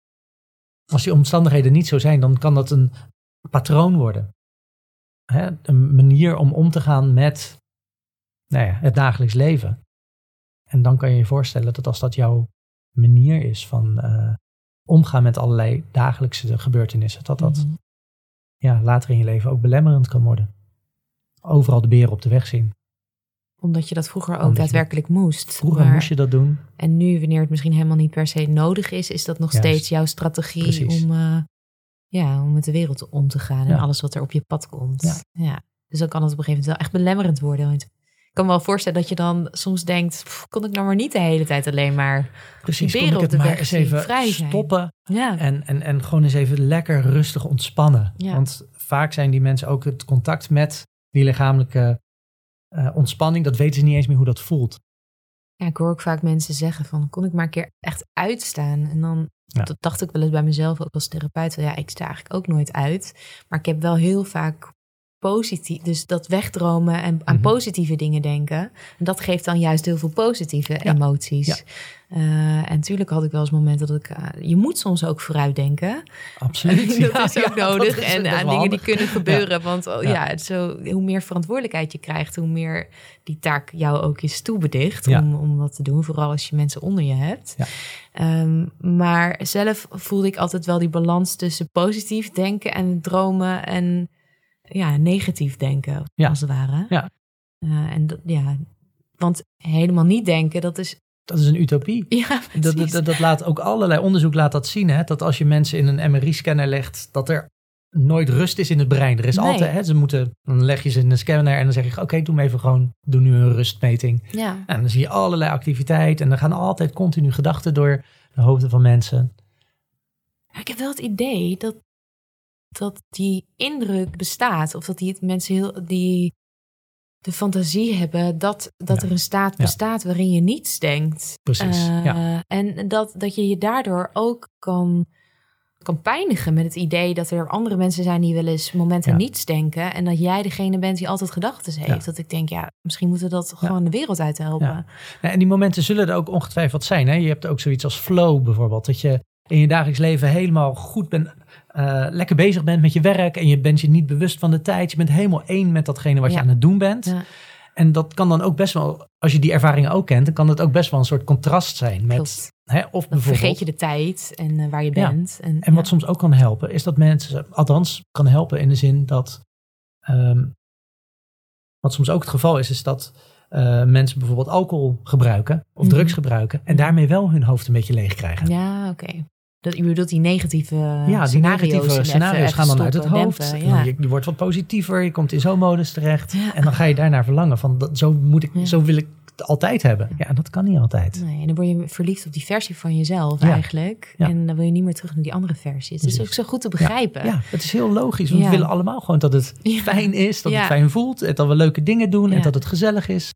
als die omstandigheden niet zo zijn, dan kan dat een patroon worden. Hè? Een manier om om te gaan met nou ja, het dagelijks leven. En dan kan je je voorstellen dat als dat jouw manier is van eh, omgaan met allerlei dagelijkse gebeurtenissen, dat dat Mhm. Ja, later in je leven ook belemmerend kan worden. Overal de beren op de weg zien. Omdat je dat vroeger ook Omdat daadwerkelijk moest. Vroeger Maar- moest je dat doen. En nu, wanneer het misschien helemaal niet per se nodig is, is dat nog Juist. steeds jouw strategie Precies. om, eh, ja, om met de wereld om te gaan en Ja. alles wat er op je pad komt. Ja. Ja. Dus dan kan het op een gegeven moment wel echt belemmerend worden. Want kan me wel voorstellen dat je dan soms denkt, "Pff, kon ik nou maar niet de hele tijd alleen maar. Precies, kon ik het de maar eens even vrij zijn. stoppen Ja, En, en, en gewoon eens even lekker rustig ontspannen. Ja. Want vaak zijn die mensen ook het contact met die lichamelijke eh, ontspanning, dat weten ze niet eens meer hoe dat voelt. ja, ik hoor ook vaak mensen zeggen van, kon ik maar een keer echt uitstaan? En dan Ja. dat dacht ik wel eens bij mezelf, ook als therapeut. van, Ja, ik sta eigenlijk ook nooit uit. Maar ik heb wel heel vaak positief, dus dat wegdromen en aan Mhm. positieve dingen denken. En dat geeft dan juist heel veel positieve emoties. Ja. Eh, en natuurlijk had ik wel eens momenten dat ik, eh, je moet soms ook vooruit denken. Absoluut. dat Ja, is ook nodig. is- en aan dingen die kunnen gebeuren. Want oh, Ja. zo, hoe meer verantwoordelijkheid je krijgt, hoe meer die taak jou ook is toebedicht om, om dat te doen. Vooral als je mensen onder je hebt. Ja. Ehm, maar zelf voelde ik altijd wel die balans tussen positief denken en dromen en ja, negatief denken, Ja. als het ware. Ja. Eh, en dat, ja, want helemaal niet denken, dat is Dat is een utopie. ja, Dat, dat, dat laat ook allerlei onderzoek laat dat zien. Hè? Dat als je mensen in een MRI-scanner legt, dat er nooit rust is in het brein. Er is Nee. altijd, hè, ze moeten, dan leg je ze in een scanner en dan zeg je, oké, doe me even gewoon, doe nu een rustmeting. ja. En dan zie je allerlei activiteit en dan gaan altijd continu gedachten door de hoofden van mensen. Ik heb wel het idee dat, dat die indruk bestaat. Of dat die mensen heel die de fantasie hebben dat, dat Ja. er een staat Ja. bestaat waarin je niets denkt. Precies, Eh, ja. En dat, dat je je daardoor ook kan, kan pijnigen met het idee dat er andere mensen zijn die wel eens momenten niets denken. En dat jij degene bent die altijd gedachten heeft. Dat ik denk, ja, misschien moeten we dat gewoon de wereld uit helpen. Ja. En die momenten zullen er ook ongetwijfeld zijn. Hè? Je hebt ook zoiets als flow bijvoorbeeld. Dat je in je dagelijks leven helemaal goed bent, eh, lekker bezig bent met je werk. En je bent je niet bewust van de tijd. Je bent helemaal één met datgene wat je aan het doen bent. Ja. En dat kan dan ook best wel, als je die ervaringen ook kent, dan kan dat ook best wel een soort contrast zijn. Met, hè, of Dan vergeet je de tijd en eh, waar je Ja. bent. En, En wat soms ook kan helpen, is dat mensen, althans kan helpen in de zin dat, ehm, wat soms ook het geval is, is dat eh, mensen bijvoorbeeld alcohol gebruiken of Mhm. drugs gebruiken en daarmee wel hun hoofd een beetje leeg krijgen. Ja, oké. Dat, je bedoelt die negatieve Ja, die scenario's. negatieve scenario's gaan dan uit het hoofd. dempen, En ja. je, je wordt wat positiever, je komt in zo'n modus terecht. Ja. En dan ga je daarnaar verlangen van dat, zo, moet ik, Ja. zo wil ik altijd hebben. Ja, dat kan niet altijd. Nee, en dan word je verliefd op die versie van jezelf eigenlijk. En dan wil je niet meer terug naar die andere versie. Het is ook zo goed te begrijpen. Ja, het is heel logisch. Want we willen allemaal gewoon dat het fijn is, dat het fijn voelt, en dat we leuke dingen doen en dat het gezellig is.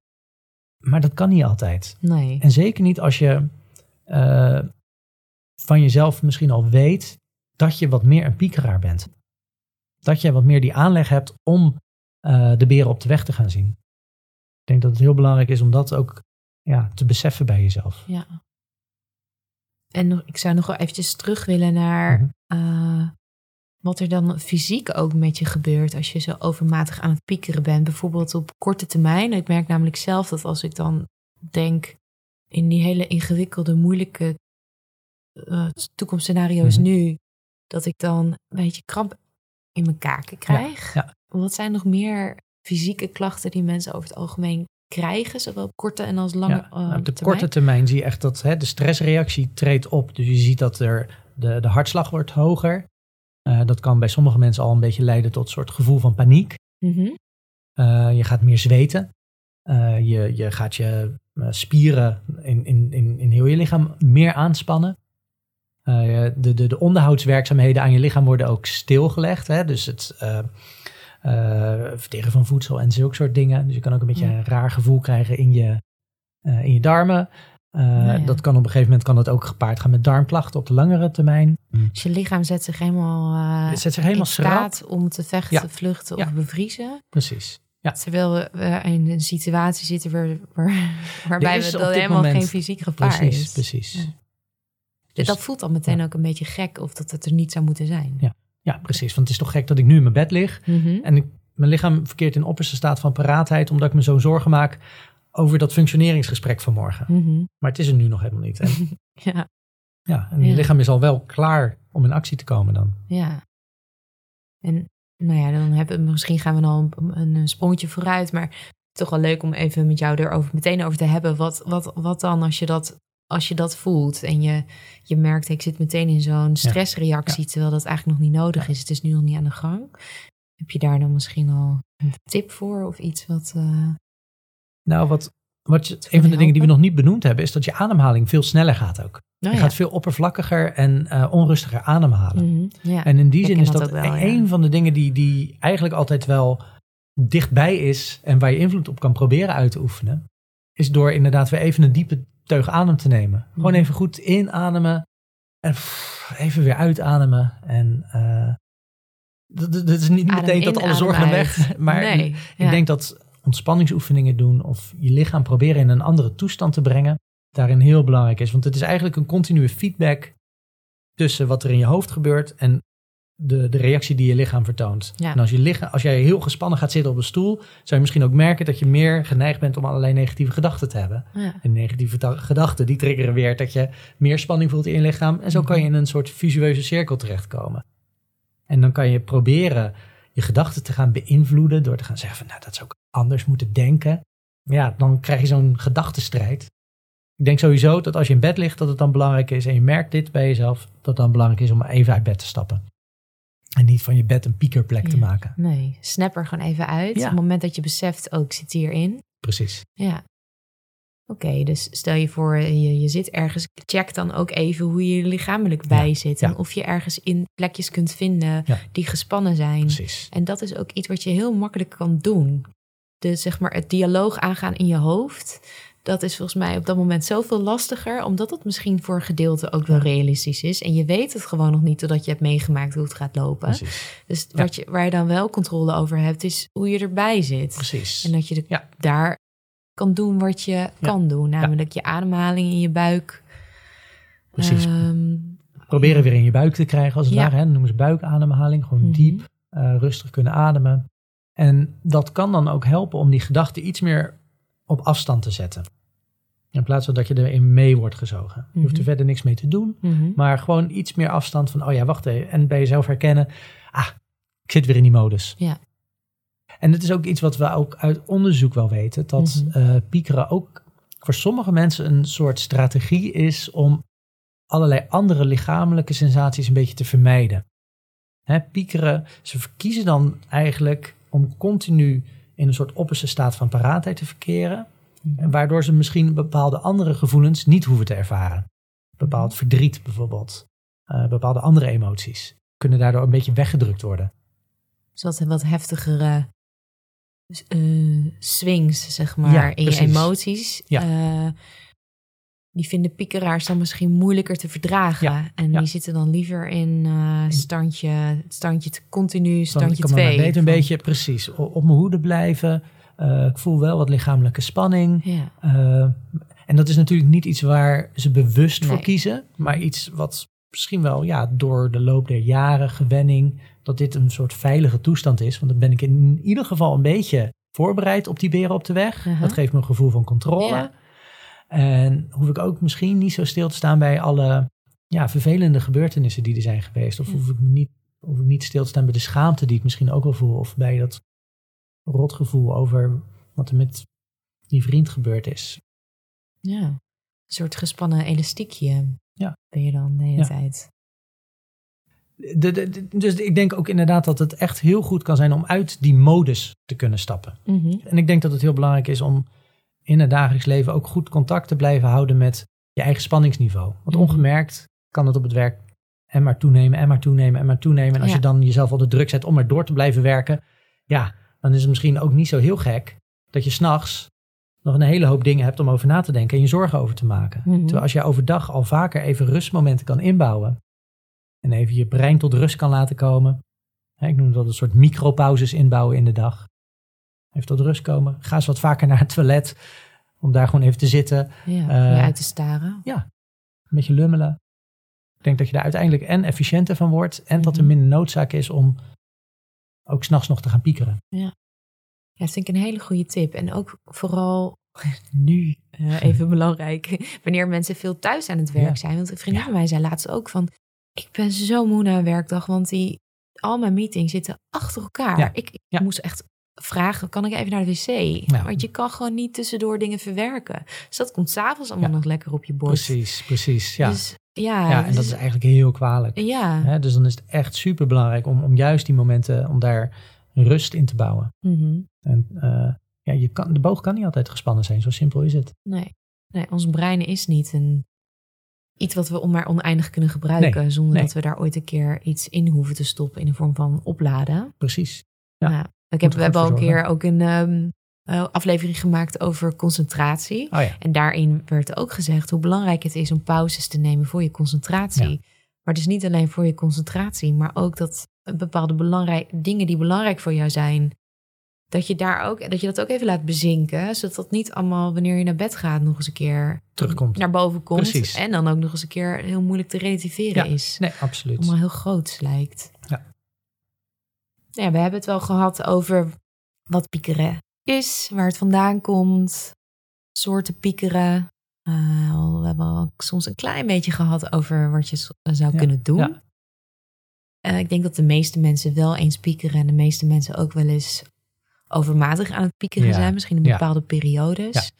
Maar dat kan niet altijd. Nee. En zeker niet als je eh, van jezelf misschien al weet dat je wat meer een piekeraar bent. Dat je wat meer die aanleg hebt om eh, de beren op de weg te gaan zien. Ik denk dat het heel belangrijk is om dat ook ja, te beseffen bij jezelf. Ja. En nog, ik zou nog wel eventjes terug willen naar Mhm. eh, wat er dan fysiek ook met je gebeurt als je zo overmatig aan het piekeren bent. Bijvoorbeeld op korte termijn. Ik merk namelijk zelf dat als ik dan denk in die hele ingewikkelde, moeilijke eh, toekomstscenario's Mhm. nu, dat ik dan een beetje kramp in mijn kaken krijg. ja. Wat zijn nog meer fysieke klachten die mensen over het algemeen krijgen, zowel op korte en als lange Ja, eh, nou, op de termijn? korte termijn zie je echt dat hè, de stressreactie treedt op. Dus je ziet dat er de, de hartslag wordt hoger. Eh, dat kan bij sommige mensen al een beetje leiden tot een soort gevoel van paniek. Mhm. Eh, je gaat meer zweten. Je, je gaat je spieren in, in, in, in heel je lichaam meer aanspannen. Eh, de, de, de onderhoudswerkzaamheden aan je lichaam worden ook stilgelegd. Hè? Dus het eh, eh, verteren van voedsel en zulke soort dingen. Dus je kan ook een beetje Ja. een raar gevoel krijgen in je, eh, in je darmen. Eh, ja. Dat kan op een gegeven moment kan dat ook gepaard gaan met darmklachten op de langere termijn. Dus je lichaam zet zich helemaal, eh, Het zet zich helemaal in staat schrap. om te vechten, Ja. vluchten Ja. of bevriezen. Precies. Ja. Terwijl we we in een situatie zitten waar, waar- waarbij we dat helemaal moment- geen fysiek gevaar Precies, is. precies. Ja. Dus- dat voelt dan meteen ook een beetje gek of dat het er niet zou moeten zijn. Ja. Ja, precies. Want het is toch gek dat ik nu in mijn bed lig Mhm. en ik, mijn lichaam verkeert in opperste staat van paraatheid, omdat ik me zo zorgen maak over dat functioneringsgesprek van morgen. Mhm. Maar het is er nu nog helemaal niet. En, Ja, ja, en je Ja. lichaam is al wel klaar om in actie te komen dan. ja. En nou ja, dan hebben we, misschien gaan we dan een, een sprongetje vooruit, maar toch wel leuk om even met jou erover meteen over te hebben. Wat, wat, wat dan als je dat, als je dat voelt en je, je merkt, ik zit meteen in zo'n stressreactie, terwijl dat eigenlijk nog niet nodig is. Het is nu nog niet aan de gang. Heb je daar dan misschien al een tip voor of iets wat... eh, Nou, wat, wat een van de dingen die we nog niet benoemd hebben, is dat je ademhaling veel sneller gaat ook. nou je ja. gaat veel oppervlakkiger en eh, onrustiger ademhalen. Mhm, ja. En in die zin is dat wel, ja. een van de dingen die, die eigenlijk altijd wel dichtbij is en waar je invloed op kan proberen uit te oefenen, is door inderdaad weer even een diepe teug adem te nemen. Gewoon Mhm. even goed inademen en pff, even weer uitademen. En eh, dat, is niet Adem meteen dat alle zorgen weg, maar nee, ik ja. denk dat ontspanningsoefeningen doen of je lichaam proberen in een andere toestand te brengen, daarin heel belangrijk is. Want het is eigenlijk een continue feedback tussen wat er in je hoofd gebeurt en de, de reactie die je lichaam vertoont. Ja. En als, je lichaam, als jij heel gespannen gaat zitten op een stoel, zou je misschien ook merken dat je meer geneigd bent om allerlei negatieve gedachten te hebben. Ja. En negatieve gedachten, die triggeren weer dat je meer spanning voelt in je lichaam. En zo kan je in een soort visueuze cirkel terechtkomen. En dan kan je proberen je gedachten te gaan beïnvloeden door te gaan zeggen van, nou, dat zou ik anders moeten denken. Ja, dan krijg je zo'n gedachtenstrijd. Ik denk sowieso dat als je in bed ligt, dat het dan belangrijk is, en je merkt dit bij jezelf, dat het dan belangrijk is om even uit bed te stappen. En niet van je bed een piekerplek te maken. Nee, snap er gewoon even uit. Ja. Op het moment dat je beseft, ook ik zit hierin. Precies. Ja. Oké, dus stel je voor, je, je zit ergens. Check dan ook even hoe je er lichamelijk bij zit. En of je ergens in plekjes kunt vinden die gespannen zijn. Precies. En dat is ook iets wat je heel makkelijk kan doen. Dus zeg maar het dialoog aangaan in je hoofd. Dat is volgens mij op dat moment zoveel lastiger. Omdat het misschien voor een gedeelte ook wel realistisch is. En je weet het gewoon nog niet totdat je hebt meegemaakt hoe het gaat lopen. Precies. Dus wat je, waar je dan wel controle over hebt, is hoe je erbij zit. Precies. En dat je de- Ja. daar kan doen wat je kan doen. Namelijk je ademhaling in je buik. Precies. Ehm, Proberen weer in je buik te krijgen, als het ware. Hè? Dat noemen ze buikademhaling. Gewoon Mhm. diep, eh, rustig kunnen ademen. En dat kan dan ook helpen om die gedachten iets meer op afstand te zetten. In plaats van dat je erin mee wordt gezogen. Je hoeft er Mhm. verder niks mee te doen. mhm. Maar gewoon iets meer afstand van, oh ja, wacht even. En bij jezelf herkennen, ah, ik zit weer in die modus. Ja. En het is ook iets wat we ook uit onderzoek wel weten. Dat Mhm. eh, piekeren ook voor sommige mensen een soort strategie is om allerlei andere lichamelijke sensaties een beetje te vermijden. Hè, piekeren, ze verkiezen dan eigenlijk om continu in een soort opperste staat van paraatheid te verkeren. En waardoor ze misschien bepaalde andere gevoelens niet hoeven te ervaren. Bepaald verdriet bijvoorbeeld. Uh, bepaalde andere emoties. Kunnen daardoor een beetje weggedrukt worden. Zodat wat heftigere uh, swings, zeg maar, in je emoties. Ja. Uh, die vinden piekeraars dan misschien moeilijker te verdragen. en die zitten dan liever in uh, standje, standje continu, standje 2. Ik weet een beetje precies op mijn hoede blijven. Uh, ik voel wel wat lichamelijke spanning. Ja. Uh, en dat is natuurlijk niet iets waar ze bewust nee. voor kiezen, maar iets wat misschien wel ja, door de loop der jaren, gewenning, dat dit een soort veilige toestand is. Want dan ben ik in ieder geval een beetje voorbereid op die beren op de weg. Uh -huh. Dat geeft me een gevoel van controle. Ja. En hoef ik ook misschien niet zo stil te staan bij alle ja, vervelende gebeurtenissen die er zijn geweest. Of hoef ik, me niet, hoef ik niet stil te staan bij de schaamte die ik misschien ook wel voel. Of bij dat rotgevoel over wat er met die vriend gebeurd is. Ja, een soort gespannen elastiekje ja. ben je dan de hele ja. tijd. De, de, dus ik denk ook inderdaad dat het echt heel goed kan zijn om uit die modus te kunnen stappen. Mm -hmm. En ik denk dat het heel belangrijk is om in het dagelijks leven ook goed contact te blijven houden met je eigen spanningsniveau. Want mhm. ongemerkt kan het op het werk en maar toenemen en maar toenemen en maar toenemen. En als je dan jezelf al de druk zet om maar door te blijven werken, ja, dan is het misschien ook niet zo heel gek dat je s'nachts nog een hele hoop dingen hebt om over na te denken en je zorgen over te maken. Mhm. Terwijl als je overdag al vaker even rustmomenten kan inbouwen en even je brein tot rust kan laten komen. ik noem dat een soort micropauzes inbouwen in de dag. Even tot rust komen. Ga eens wat vaker naar het toilet. Om daar gewoon even te zitten. Ja, uh, uit te staren. Ja, een beetje lummelen. Ik denk dat je daar uiteindelijk en efficiënter van wordt. En dat er mhm. minder noodzaak is om ook s'nachts nog te gaan piekeren. Ja. ja, dat vind ik een hele goede tip. En ook vooral nu uh, even belangrijk. Wanneer mensen veel thuis aan het werk zijn. Want een vriendin van mij zei laatst ook van... Ik ben zo moe na een werkdag. Want die, al mijn meetings zitten achter elkaar. Ik, ik moest echt vragen, kan ik even naar de wc? Want je kan gewoon niet tussendoor dingen verwerken. Dus dat komt s'avonds allemaal nog lekker op je borst. Precies, precies. Ja, dus, ja, ja en dus, dat is eigenlijk heel kwalijk. Ja. Hè? Dus dan is het echt super belangrijk om, om juist die momenten, om daar rust in te bouwen. Mm -hmm. En uh, ja, je kan, de boog kan niet altijd gespannen zijn, zo simpel is het. Nee, nee ons brein is niet een, iets wat we maar oneindig kunnen gebruiken, nee, zonder nee. dat we daar ooit een keer iets in hoeven te stoppen in de vorm van opladen. Precies. Ja. Nou, ik heb, we hebben al een keer ook een um, aflevering gemaakt over concentratie. Oh ja. En daarin werd ook gezegd hoe belangrijk het is om pauzes te nemen voor je concentratie. Ja. Maar dus niet alleen voor je concentratie, maar ook dat bepaalde belangrijke dingen die belangrijk voor jou zijn, dat je daar ook, dat je dat ook even laat bezinken, zodat dat niet allemaal wanneer je naar bed gaat nog eens een keer terugkomt, naar boven komt Precies. en dan ook nog eens een keer heel moeilijk te relativeren ja, is. Nee, absoluut. Allemaal heel groots lijkt. Ja. Ja, we hebben het wel gehad over wat piekeren is, waar het vandaan komt, soorten piekeren. Uh, we hebben ook soms een klein beetje gehad over wat je zou ja, kunnen doen. Ja. Uh, ik denk dat de meeste mensen wel eens piekeren en de meeste mensen ook wel eens overmatig aan het piekeren ja, zijn, misschien in bepaalde periodes.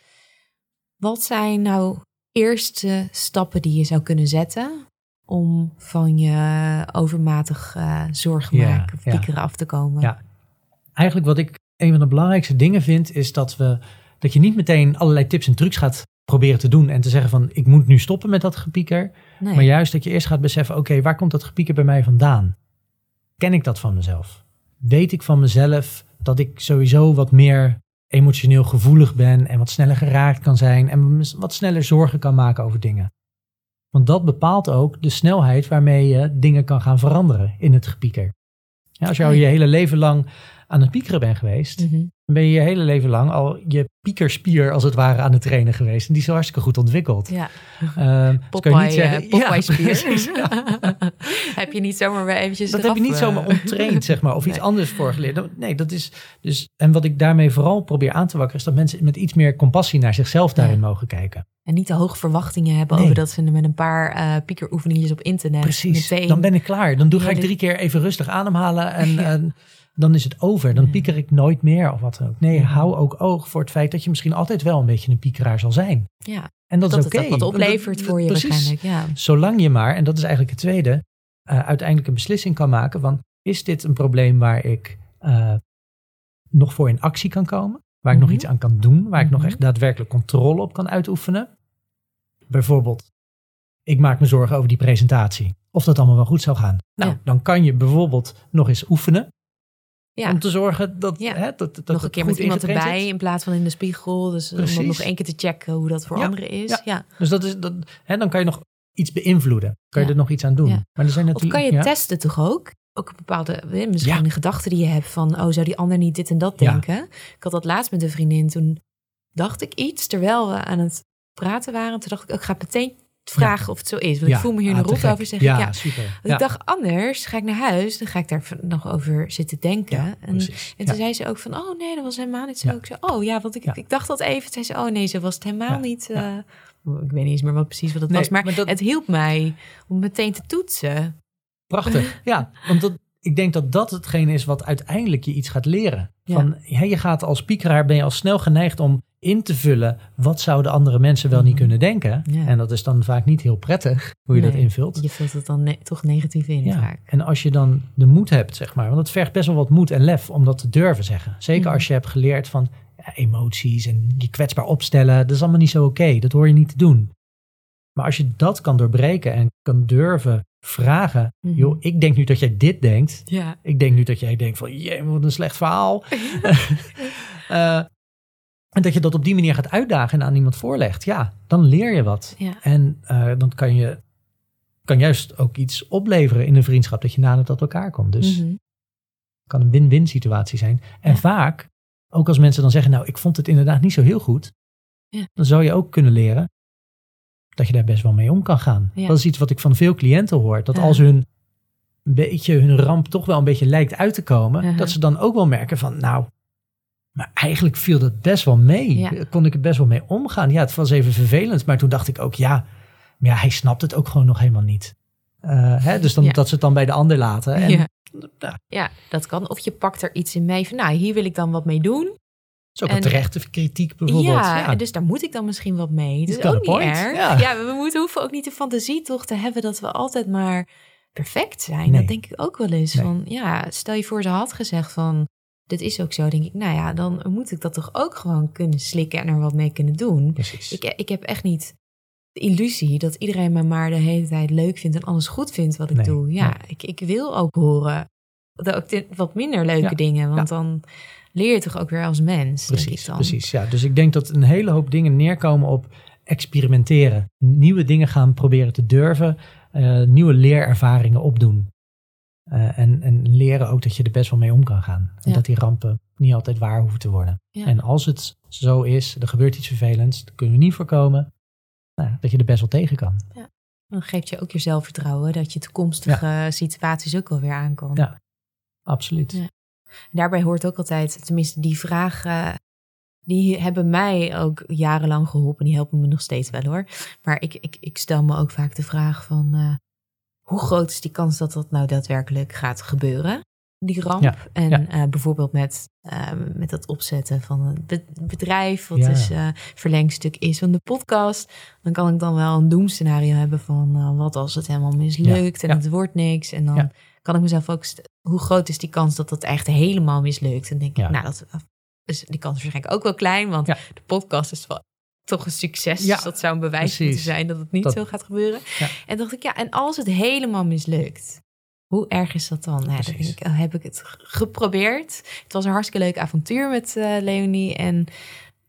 Wat zijn nou eerste stappen die je zou kunnen zetten om van je overmatig uh, zorgen maken, ja, piekeren af te komen? Ja, eigenlijk wat ik een van de belangrijkste dingen vind, is dat we dat je niet meteen allerlei tips en trucs gaat proberen te doen en te zeggen van ik moet nu stoppen met dat gepieker. Nee. Maar juist dat je eerst gaat beseffen, oké, waar komt dat gepieker bij mij vandaan? Ken ik dat van mezelf? Weet ik van mezelf dat ik sowieso wat meer emotioneel gevoelig ben en wat sneller geraakt kan zijn en wat sneller zorgen kan maken over dingen? Want dat bepaalt ook de snelheid waarmee je dingen kan gaan veranderen in het gepieker. Ja, als je al je hele leven lang aan het piekeren bent geweest, mm -hmm. dan ben je je hele leven lang al je piekerspier als het ware aan het trainen geweest. En die is zo hartstikke goed ontwikkeld. Ja. Um, Popeye, Popeye spier. Ja, heb je niet zomaar weer eventjes Dat heb je niet zomaar onttraind, zeg maar, of nee. iets anders voor geleerd. Nee, dat is dus, en wat ik daarmee vooral probeer aan te wakkeren, is dat mensen met iets meer compassie naar zichzelf daarin ja. mogen kijken. En niet te hoge verwachtingen hebben nee. over dat ze met een paar uh, piekeroefeningetjes op internet. Precies, meteen... dan ben ik klaar. Dan doe, ga ik drie keer even rustig ademhalen en... Ja. en dan is het over. Dan pieker ik nooit meer of wat dan ook. Nee, hou ook oog voor het feit dat je misschien altijd wel een beetje een piekeraar zal zijn. Ja, en dat, dat is oké. Okay. wat oplevert voor je Precies. waarschijnlijk. Ja. Zolang je maar, en dat is eigenlijk het tweede, uh, uiteindelijk een beslissing kan maken van is dit een probleem waar ik uh, nog voor in actie kan komen? waar ik nog Mhm. iets aan kan doen, waar ik nog Mhm. echt daadwerkelijk controle op kan uitoefenen. Bijvoorbeeld, ik maak me zorgen over die presentatie. Of dat allemaal wel goed zou gaan. Nou, Ja. dan kan je bijvoorbeeld nog eens oefenen. Ja. Om te zorgen dat, Ja. hè, dat, dat nog een keer met iemand erbij zit. in plaats van in de spiegel. Dus om Precies. nog één keer te checken hoe dat voor Ja. anderen is. Ja. Dus dat is, dat, hè, dan kan je nog iets beïnvloeden. Kan je er nog iets aan doen. Maar er zijn Of natuurlijk, kan je testen toch ook? Ook een bepaalde, eh, misschien Ja. een gedachte die je hebt van, oh, zou die ander niet dit en dat denken? Ik had dat laatst met een vriendin. Toen dacht ik iets terwijl we aan het praten waren. Toen dacht ik, ook, ik ga meteen vragen of het zo is. Want Ja. ik voel me hier Ah, een te rot over. Zeg ja, ik, ja. super. Want ik dacht, anders ga ik naar huis. Dan ga ik daar nog over zitten denken. en, en toen zei ze ook van, oh nee, dat was helemaal niet zo. Ja. Ik zei, oh ja, want ik, ik dacht dat even. Toen zei ze, oh nee, zo was het helemaal niet. Eh, Ik weet niet eens meer wat precies wat het Nee, was. Maar, maar dat- het hielp mij om meteen te toetsen. Prachtig. ja, want dat, ik denk dat dat hetgene is wat uiteindelijk je iets gaat leren. Ja. Van, hè, je gaat als piekeraar, ben je al snel geneigd om in te vullen. Wat zouden andere mensen wel niet Mhm. kunnen denken? Ja. En dat is dan vaak niet heel prettig hoe je dat invult. Je vult het dan ne- toch negatief in Ja. vaak. En als je dan de moed hebt, zeg maar, want het vergt best wel wat moed en lef om dat te durven zeggen. Zeker Mhm. als je hebt geleerd van ja, emoties en je kwetsbaar opstellen, dat is allemaal niet zo oké. Dat hoor je niet te doen. Maar als je dat kan doorbreken en kan durven vragen, Mhm. joh, ik denk nu dat jij dit denkt. Ja. Ik denk nu dat jij denkt van, jee, wat een slecht verhaal. Eh, en dat je dat op die manier gaat uitdagen en aan iemand voorlegt. Ja, dan leer je wat. Ja. En eh, dan kan je kan juist ook iets opleveren in een vriendschap dat je nader tot elkaar komt. Dus het Mhm. kan een win-win situatie zijn. En Ja. vaak, ook als mensen dan zeggen, nou, ik vond het inderdaad niet zo heel goed. Ja. Dan zou je ook kunnen leren dat je daar best wel mee om kan gaan. Dat is iets wat ik van veel cliënten hoor. Dat als hun een beetje hun ramp toch wel een beetje lijkt uit te komen, Ja. dat ze dan ook wel merken van, nou, maar eigenlijk viel dat best wel mee. Ja. Kon ik er best wel mee omgaan. Ja, het was even vervelend, maar toen dacht ik ook, ja, maar ja hij snapt het ook gewoon nog helemaal niet. Eh, hè, dus dan, Ja. dat ze het dan bij de ander laten. En, Ja. ja, ja, dat kan. Of je pakt er iets in mee van, nou, hier wil ik dan wat mee doen. is ook En- een terechte kritiek bijvoorbeeld. Ja, dus daar moet ik dan misschien wat mee. Dat is ook niet point. erg. Ja. Ja. we moeten, hoeven ook niet de fantasie toch te hebben dat we altijd maar perfect zijn. Nee. Dat denk ik ook wel eens. Nee. Van, ja, stel je voor, ze had gezegd van, dit is ook zo. denk ik, nou ja, dan moet ik dat toch ook gewoon kunnen slikken en er wat mee kunnen doen. Precies. Ik, ik heb echt niet de illusie dat iedereen me maar de hele tijd leuk vindt en alles goed vindt wat ik Nee, doe. Ja, nee. ik, ik wil ook horen dat ook wat minder leuke Ja, dingen, want dan leer je toch ook weer als mens. denk ik Precies, precies. Ja, dus ik denk dat een hele hoop dingen neerkomen op experimenteren. Nieuwe dingen gaan proberen te durven. eh, nieuwe leerervaringen opdoen. Eh, en, en leren ook dat je er best wel mee om kan gaan. En Ja. dat die rampen niet altijd waar hoeven te worden. Ja. En als het zo is, er gebeurt iets vervelends, dat kunnen we niet voorkomen. Nou, dat je er best wel tegen kan. Dan geeft je ook je zelfvertrouwen dat je toekomstige situaties ook wel weer aan kan. Ja. Absoluut. Ja. Daarbij hoort ook altijd, tenminste die vragen, die hebben mij ook jarenlang geholpen. Die helpen me nog steeds wel hoor. Maar ik, ik, ik stel me ook vaak de vraag van, eh, hoe groot is die kans dat dat nou daadwerkelijk gaat gebeuren? Die ramp. Ja, En ja. eh, bijvoorbeeld met, eh, met het opzetten van een be- bedrijf, wat Ja. dus eh, verlengstuk is van de podcast. Dan kan ik dan wel een doemscenario hebben van eh, wat als het helemaal mislukt en het wordt niks. En dan kan ik mezelf ook, hoe groot is die kans dat dat echt helemaal mislukt? En denk ik, nou, dat is die kans is waarschijnlijk ook wel klein, want de podcast is wel toch een succes. Ja, dus dat zou een bewijs precies. moeten zijn dat het niet Dat- zo gaat gebeuren. Ja. En dacht ik, ja, en als het helemaal mislukt, hoe erg is dat dan? Denk ik, oh, heb ik het geprobeerd. Het was een hartstikke leuk avontuur met eh, Leonie. En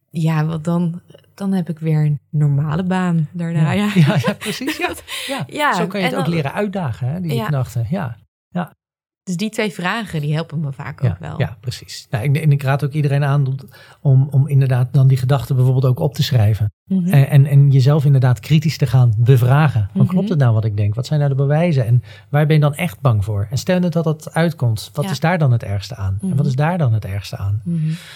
ja, wat dan, dan heb ik weer een normale baan daarna. Ja, ja, ja, precies. Ja. Ja. Ja, Zo kan je het ook leren uitdagen, hè, die Ja. gedachten. Ja. Dus die twee vragen, die helpen me vaak Ja, ook wel. ja, precies. Nou, ik, en ik raad ook iedereen aan om, om, inderdaad dan die gedachten bijvoorbeeld ook op te schrijven. Mhm. En, en, en jezelf inderdaad kritisch te gaan bevragen. Van, Mhm. Klopt het nou wat ik denk? Wat zijn nou de bewijzen? En waar ben je dan echt bang voor? En stel dat dat uitkomt, wat Ja. is daar dan het ergste aan? En wat Mhm. is daar dan het ergste aan?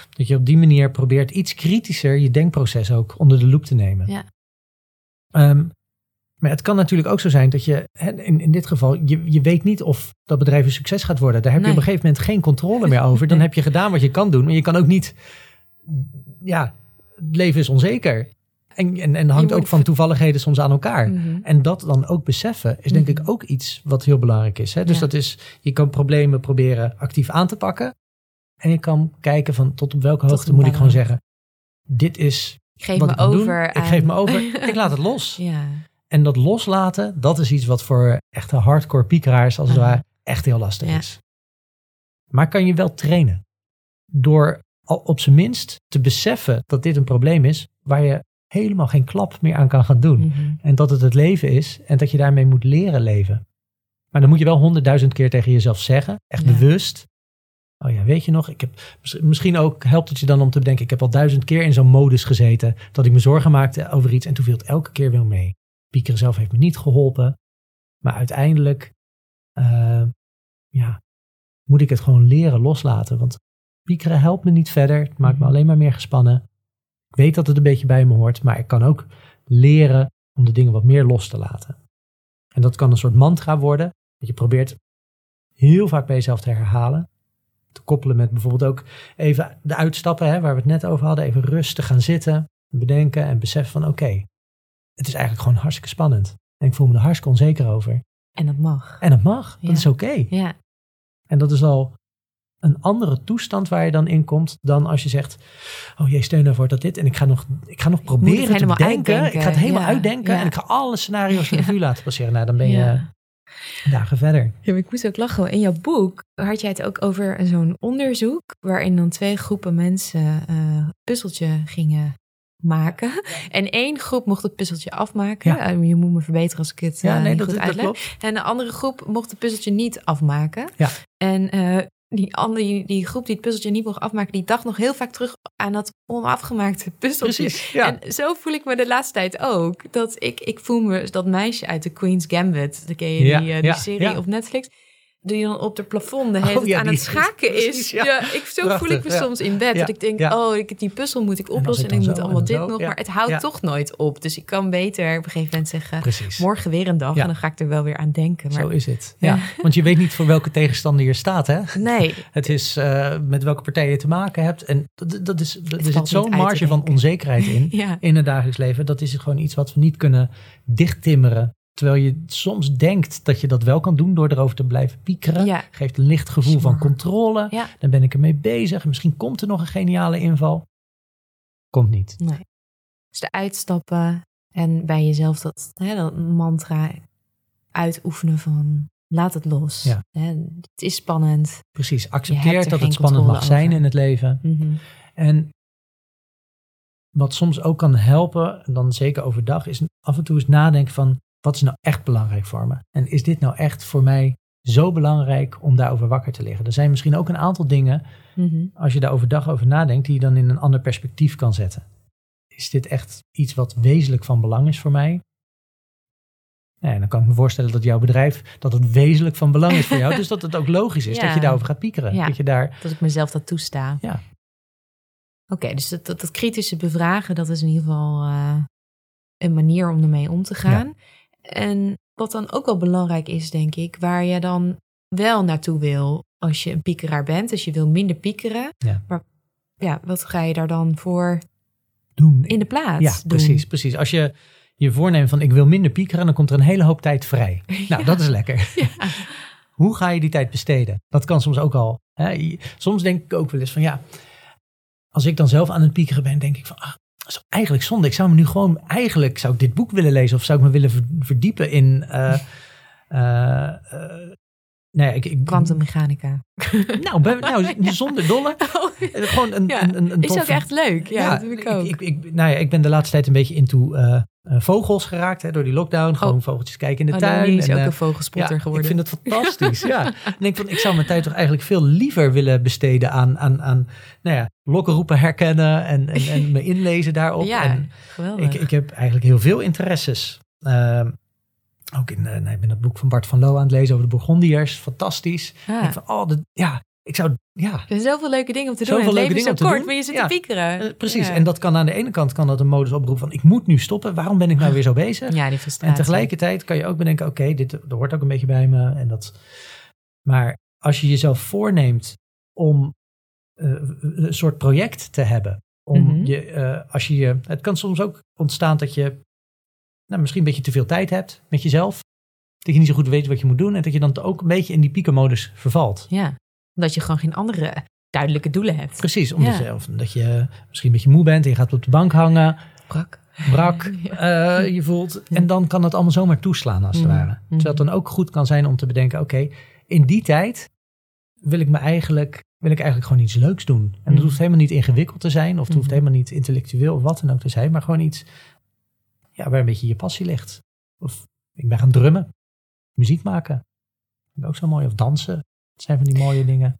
Dat je op die manier probeert iets kritischer je denkproces ook onder de loep te nemen. Ja. Ehm, maar het kan natuurlijk ook zo zijn dat je, in, in dit geval, je, je weet niet of dat bedrijf een succes gaat worden. Daar heb je op een gegeven moment geen controle meer over. Dan heb je gedaan wat je kan doen, maar je kan ook niet, ja, het leven is onzeker. En, en, en hangt ook van toevalligheden soms aan elkaar. Mhm. En dat dan ook beseffen is denk Mhm. ik ook iets wat heel belangrijk is. Hè? Dus Ja. dat is, je kan problemen proberen actief aan te pakken. En je kan kijken van tot op welke Tot hoogte moet ik gewoon zeggen. Dit is Ik geef wat me ik over. Ik geef me over. Ik laat het los. ja. En dat loslaten, dat is iets wat voor echte hardcore piekeraars als het ware echt heel lastig Ja. is. Maar kan je wel trainen. Door al op zijn minst te beseffen dat dit een probleem is waar je helemaal geen klap meer aan kan gaan doen. Mhm. En dat het het leven is en dat je daarmee moet leren leven. Maar dan moet je wel honderdduizend keer tegen jezelf zeggen, echt Ja. bewust. Oh ja, weet je nog, ik heb, mis- misschien ook helpt het je dan om te bedenken, ik heb al duizend keer in zo'n modus gezeten dat ik me zorgen maakte over iets en toen viel het elke keer weer mee. Piekeren zelf heeft me niet geholpen, maar uiteindelijk eh, ja, moet ik het gewoon leren loslaten. Want piekeren helpt me niet verder, het maakt me Mhm. alleen maar meer gespannen. Ik weet dat het een beetje bij me hoort, maar ik kan ook leren om de dingen wat meer los te laten. En dat kan een soort mantra worden. Dat je probeert heel vaak bij jezelf te herhalen. Te koppelen met bijvoorbeeld ook even de uitstappen, hè, waar we het net over hadden. Even rustig gaan zitten, bedenken en beseffen van oké, het is eigenlijk gewoon hartstikke spannend. En ik voel me er hartstikke onzeker over. En dat mag. En dat mag, dat is oké. Ja. En dat is al een andere toestand waar je dan in komt dan als je zegt, oh jee, steun ervoor dat dit. En ik ga nog, ik ga nog proberen te uitdenken. Ik ga het helemaal Ja, uitdenken en ik ga alle scenario's de Ja. revue laten passeren. Nou, dan ben je dagen verder. Ja, maar ik moest ook lachen. In jouw boek had jij het ook over zo'n onderzoek waarin dan twee groepen mensen een puzzeltje gingen maken. En één groep mocht het puzzeltje afmaken. Ja. Eh, je moet me verbeteren als ik het Ja, eh, nee, niet dat, goed dat uitleg. klopt. En de andere groep mocht het puzzeltje niet afmaken. Ja. En eh, die, andere, die, groep die het puzzeltje niet mocht afmaken, die dacht nog heel vaak terug aan dat onafgemaakte puzzeltje. Precies, ja. En zo voel ik me de laatste tijd ook. Dat ik, ik voel me dat meisje uit de Queen's Gambit. Dan ken je Ja, die, die ja, serie op Netflix. Die dan op het plafond de hele Oh, tijd ja, aan het schaken precies, is. ja. Ja. ik, zo voel ik me ja. soms in bed. Dat ik denk, oh, ik, die puzzel moet ik oplossen. En, ik moet allemaal dit nog. Maar het houdt toch nooit op. Dus ik kan beter op een gegeven moment zeggen... Precies. Morgen weer een dag en dan ga ik er wel weer aan denken. Maar Zo is het. Ja. Want je weet niet voor welke tegenstander je staat, hè? nee, Het is eh, met welke partij je te maken hebt. En dat, dat is, er zit zo'n marge van onzekerheid in. in het dagelijks leven. Dat is gewoon iets wat we niet kunnen dichttimmeren. Terwijl je soms denkt dat je dat wel kan doen door erover te blijven piekeren. Ja. Geeft een licht gevoel van controle. Ja. Dan ben ik ermee bezig. Misschien komt er nog een geniale inval. Komt niet. Nee. Dus de uitstappen en bij jezelf dat, hè, dat mantra uitoefenen van laat het los. Ja. Hè, het is spannend. Precies. Accepteer er dat het spannend mag zijn in het leven. Mhm. En wat soms ook kan helpen, dan zeker overdag, is af en toe eens nadenken van wat is nou echt belangrijk voor me? En is dit nou echt voor mij zo belangrijk om daarover wakker te liggen? Er zijn misschien ook een aantal dingen, Mhm. als je daar overdag over nadenkt, die je dan in een ander perspectief kan zetten. Is dit echt iets wat wezenlijk van belang is voor mij? Nou ja, dan kan ik me voorstellen dat jouw bedrijf, dat het wezenlijk van belang is voor jou. dus dat het ook logisch is Ja. dat je daarover gaat piekeren. Ja. Dat je daar, Dat ik mezelf dat toesta. Ja. Oké, dus dat, dat, dat kritische bevragen, dat is in ieder geval eh, een manier om ermee om te gaan. En wat dan ook wel belangrijk is, denk ik, waar je dan wel naartoe wil als je een piekeraar bent. Dus je wil minder piekeren. Ja. Maar ja, wat ga je daar dan voor doen. in de plaats Ja, doen? precies, precies. Als je je voorneemt van ik wil minder piekeren, dan komt er een hele hoop tijd vrij. Nou, dat is lekker. Ja. Hoe ga je die tijd besteden? Dat kan soms ook al. Hè? Soms denk ik ook wel eens van ja, als ik dan zelf aan het piekeren ben, denk ik van dat is eigenlijk zonde. Ik zou me nu gewoon, eigenlijk zou ik dit boek willen lezen of zou ik me willen ver- verdiepen in... eh eh, eh, nou ja, ik, ik, Kwantummechanica. nou, bij- nou, zonder dolle. Eh, Gewoon een, Ja, een, een, een is ook echt leuk. Ja, dat doe ik ook. Ik, ik, nou ja, ik ben de laatste tijd een beetje into vogels geraakt hè, door die lockdown. Gewoon vogeltjes kijken in de oh, tuin. Danny is en, ook eh, een vogelspotter ja, geworden. Ik vind het fantastisch. ja. En ik denk van, ik zou mijn tijd toch eigenlijk veel liever willen besteden aan, aan, aan nou ja, lokkenroepen herkennen en, en, en me inlezen daarop. ja, En geweldig. ik, ik heb eigenlijk heel veel interesses. Ehm, ook in, eh, nou, ik ben dat boek van Bart van Loo aan het lezen over de Bourgondiërs. Fantastisch. Ja. Ik denk van, oh, de, ja, ik zou, ja, Er zijn zoveel leuke dingen om te doen. Zoveel het leuke leven is zo kort, maar je zit Ja. te piekeren. Eh, precies. Ja. En dat kan aan de ene kant kan dat een modus oproepen van ik moet nu stoppen. Waarom ben ik nou weer zo bezig? Ja, die frustratie. en tegelijkertijd kan je ook bedenken, oké, dit dat hoort ook een beetje bij me. En dat, maar als je jezelf voorneemt om eh, een soort project te hebben. Om Mhm. je, eh, als je, je- het kan soms ook ontstaan dat je nou, misschien een beetje te veel tijd hebt met jezelf. Dat je niet zo goed weet wat je moet doen. En dat je dan ook een beetje in die piekermodus vervalt. Ja, omdat je gewoon geen andere duidelijke doelen hebt. Precies, omdat Ja. je, of dat je misschien een beetje moe bent en je gaat op de bank hangen, Brak. brak, eh, je voelt. En dan kan het allemaal zomaar toeslaan als het Mhm. ware. Terwijl het dan ook goed kan zijn om te bedenken, oké, in die tijd wil ik me eigenlijk, wil ik eigenlijk gewoon iets leuks doen. En dat Mhm. hoeft helemaal niet ingewikkeld te zijn, of het hoeft helemaal niet intellectueel of wat dan ook te zijn, maar gewoon iets ja, waar een beetje je passie ligt. Of ik ben gaan drummen, muziek maken. Vind ik ook zo mooi. Of dansen. Dat zijn van die mooie dingen.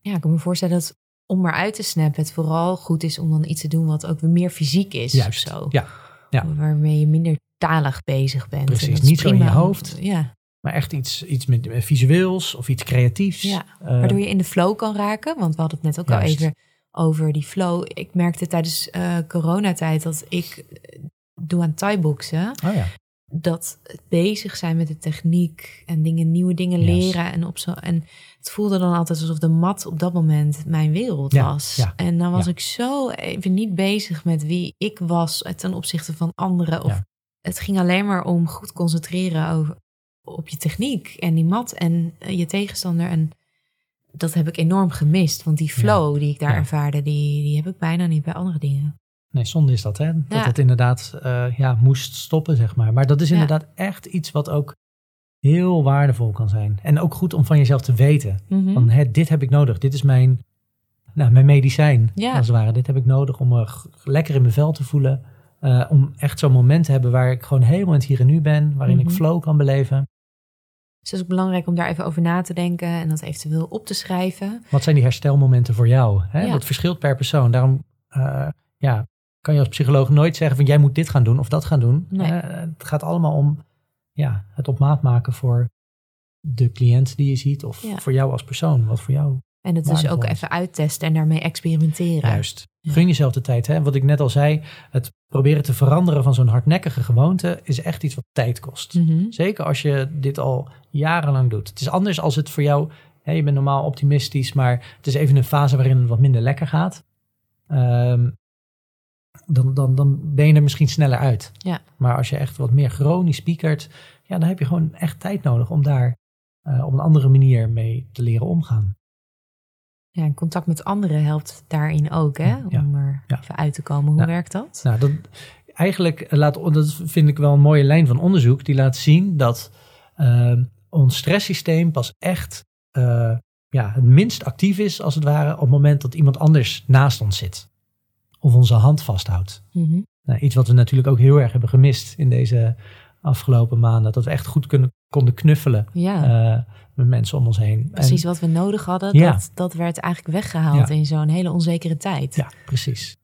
Ja, ik kan me voorstellen dat om maar uit te snappen, het vooral goed is om dan iets te doen wat ook weer meer fysiek is. Juist, Of zo. ja, ja. Waarmee je minder talig bezig bent. Precies, niet zo in je hoofd. Ja, Maar echt iets, iets met, visueels of iets creatiefs. Ja, Eh, waardoor je in de flow kan raken. Want we hadden het net ook al even over die flow. Ik merkte tijdens eh coronatijd dat ik eh, doe aan thai-boxen. oh ja, Dat het bezig zijn met de techniek en dingen, nieuwe dingen leren. En, op zo, en het voelde dan altijd alsof de mat op dat moment mijn wereld Ja, was. ja, En dan was ja. ik zo even niet bezig met wie ik was ten opzichte van anderen. Of het ging alleen maar om goed concentreren over, op je techniek en die mat en eh, je tegenstander. En dat heb ik enorm gemist. Want die flow die ik daar ervaarde, die, die heb ik bijna niet bij andere dingen. Nee, zonde is dat hè. Dat het inderdaad eh, ja, moest stoppen zeg maar. Maar dat is Ja. inderdaad echt iets wat ook heel waardevol kan zijn. En ook goed om van jezelf te weten. Mhm. Van hè, dit heb ik nodig. Dit is mijn, nou, mijn medicijn Ja. als het ware. Dit heb ik nodig om me lekker in mijn vel te voelen. Eh, om echt zo'n moment te hebben waar ik gewoon helemaal in het hier en nu ben. Waarin Mhm. ik flow kan beleven. Dus het is ook belangrijk om daar even over na te denken en dat eventueel op te schrijven. Wat zijn die herstelmomenten voor jou? Hè? Ja. Dat verschilt per persoon. Daarom eh, ja, kan je als psycholoog nooit zeggen van jij moet dit gaan doen of dat gaan doen. Nee. Eh, het gaat allemaal om ja, het op maat maken voor de cliënt die je ziet of Ja. voor jou als persoon. Wat voor jou En het dus ook is. even uittesten en daarmee experimenteren. juist. Ja. Gun jezelf de tijd. Hè? Wat ik net al zei, het proberen te veranderen van zo'n hardnekkige gewoonte is echt iets wat tijd kost. Mhm. Zeker als je dit al jarenlang doet. Het is anders als het voor jou, hè, je bent normaal optimistisch, maar het is even een fase waarin het wat minder lekker gaat. Ehm, dan, dan, dan ben je er misschien sneller uit. Ja. Maar als je echt wat meer chronisch piekert, ja, dan heb je gewoon echt tijd nodig om daar eh, op een andere manier mee te leren omgaan. Ja, en contact met anderen helpt daarin ook, hè? Ja. Om er Ja. even uit te komen. Hoe Nou, werkt dat? Nou, dat, eigenlijk laat, dat vind ik wel een mooie lijn van onderzoek. Die laat zien dat eh, ons stresssysteem pas echt eh, ja, het minst actief is, als het ware, op het moment dat iemand anders naast ons zit. Of onze hand vasthoudt. Mhm. Nou, iets wat we natuurlijk ook heel erg hebben gemist in deze afgelopen maanden. Dat we echt goed kunnen, konden knuffelen Ja, eh, met mensen om ons heen. precies En- wat we nodig hadden. Ja. Dat, dat werd eigenlijk weggehaald Ja. in zo'n hele onzekere tijd. Ja, precies.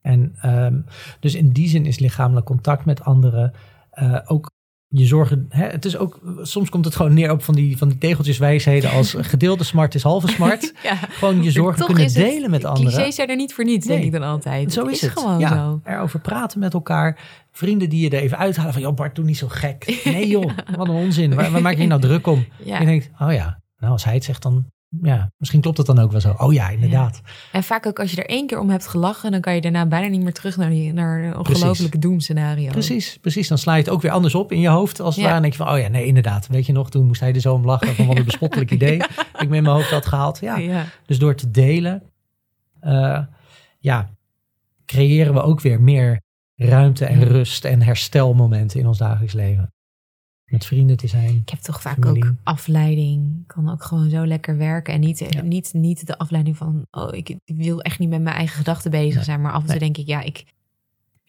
En ehm, dus in die zin is lichamelijk contact met anderen eh, ook je zorgen. Hè, het is ook, soms komt het gewoon neer op van die, van die tegeltjes wijsheden als gedeelde smart is halve smart. Ja. Gewoon je zorgen kunnen delen met anderen. Clichés zijn er niet voor niets, denk ik dan altijd. Zo is het. gewoon ja, zo. Erover praten met elkaar. Vrienden die je er even uithalen van, joh Bart, doe niet zo gek. Nee joh, wat een onzin. Waar, waar maak je je nou druk om? Ja. Je denkt, oh ja, nou als hij het zegt dan, ja, misschien klopt het dan ook wel zo. Oh ja, inderdaad. En vaak ook als je er één keer om hebt gelachen, dan kan je daarna bijna niet meer terug naar, die, naar een ongelofelijke doemscenario. Precies, precies. Dan sla je het ook weer anders op in je hoofd. Als het Ja. ware. En denk je van, oh ja, nee, inderdaad. Weet je nog, toen moest hij er zo om lachen. Van wat een bespottelijk idee. Ik me in mijn hoofd had gehaald. Ja. Dus door te delen, eh, ja, creëren we ook weer meer ruimte en rust en herstelmomenten in ons dagelijks leven. Met vrienden te zijn. Ik heb toch vaak Familie. ook afleiding. Kan ook gewoon zo lekker werken. En niet, Ja. niet, niet de afleiding van, oh, ik, ik wil echt niet met mijn eigen gedachten bezig Nee. zijn. Maar af en toe Nee. denk ik, ja, ik, ik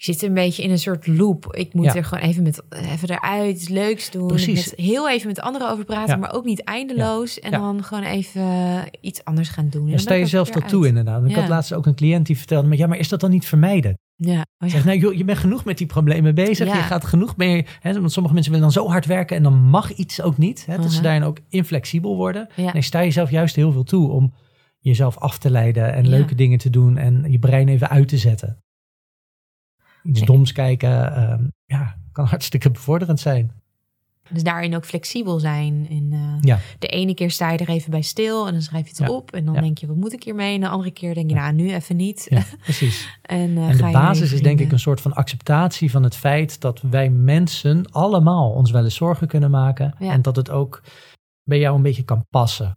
zit een beetje in een soort loop. Ik moet Ja. er gewoon even, met, even eruit, iets leuks doen. Precies. Met, heel even met anderen over praten, Ja. maar ook niet eindeloos. En dan gewoon even iets anders gaan doen. En En dan sta je zelf dat toe uit. inderdaad. Ik had laatst ook een cliënt die vertelde me, ja, maar is dat dan niet vermijden? Ja, oh. Zeg, nou, joh, je bent genoeg met die problemen bezig. Je gaat genoeg mee. Hè, want sommige mensen willen dan zo hard werken en dan mag iets ook niet. Hè, dat ze Mhm. daarin ook inflexibel worden. Nee, sta jezelf juist heel veel toe om jezelf af te leiden en leuke dingen te doen en je brein even uit te zetten. Iets doms kijken, ehm, ja, kan hartstikke bevorderend zijn. Dus daarin ook flexibel zijn. En, eh, Ja. De ene keer sta je er even bij stil en dan schrijf je het Ja. op. En dan Ja. denk je, wat moet ik hiermee? En de andere keer denk je, nou, nu even niet. Ja, precies. En, eh, En ga de basis is denk ik een soort van acceptatie van het feit dat wij mensen allemaal ons wel eens zorgen kunnen maken. En dat het ook bij jou een beetje kan passen.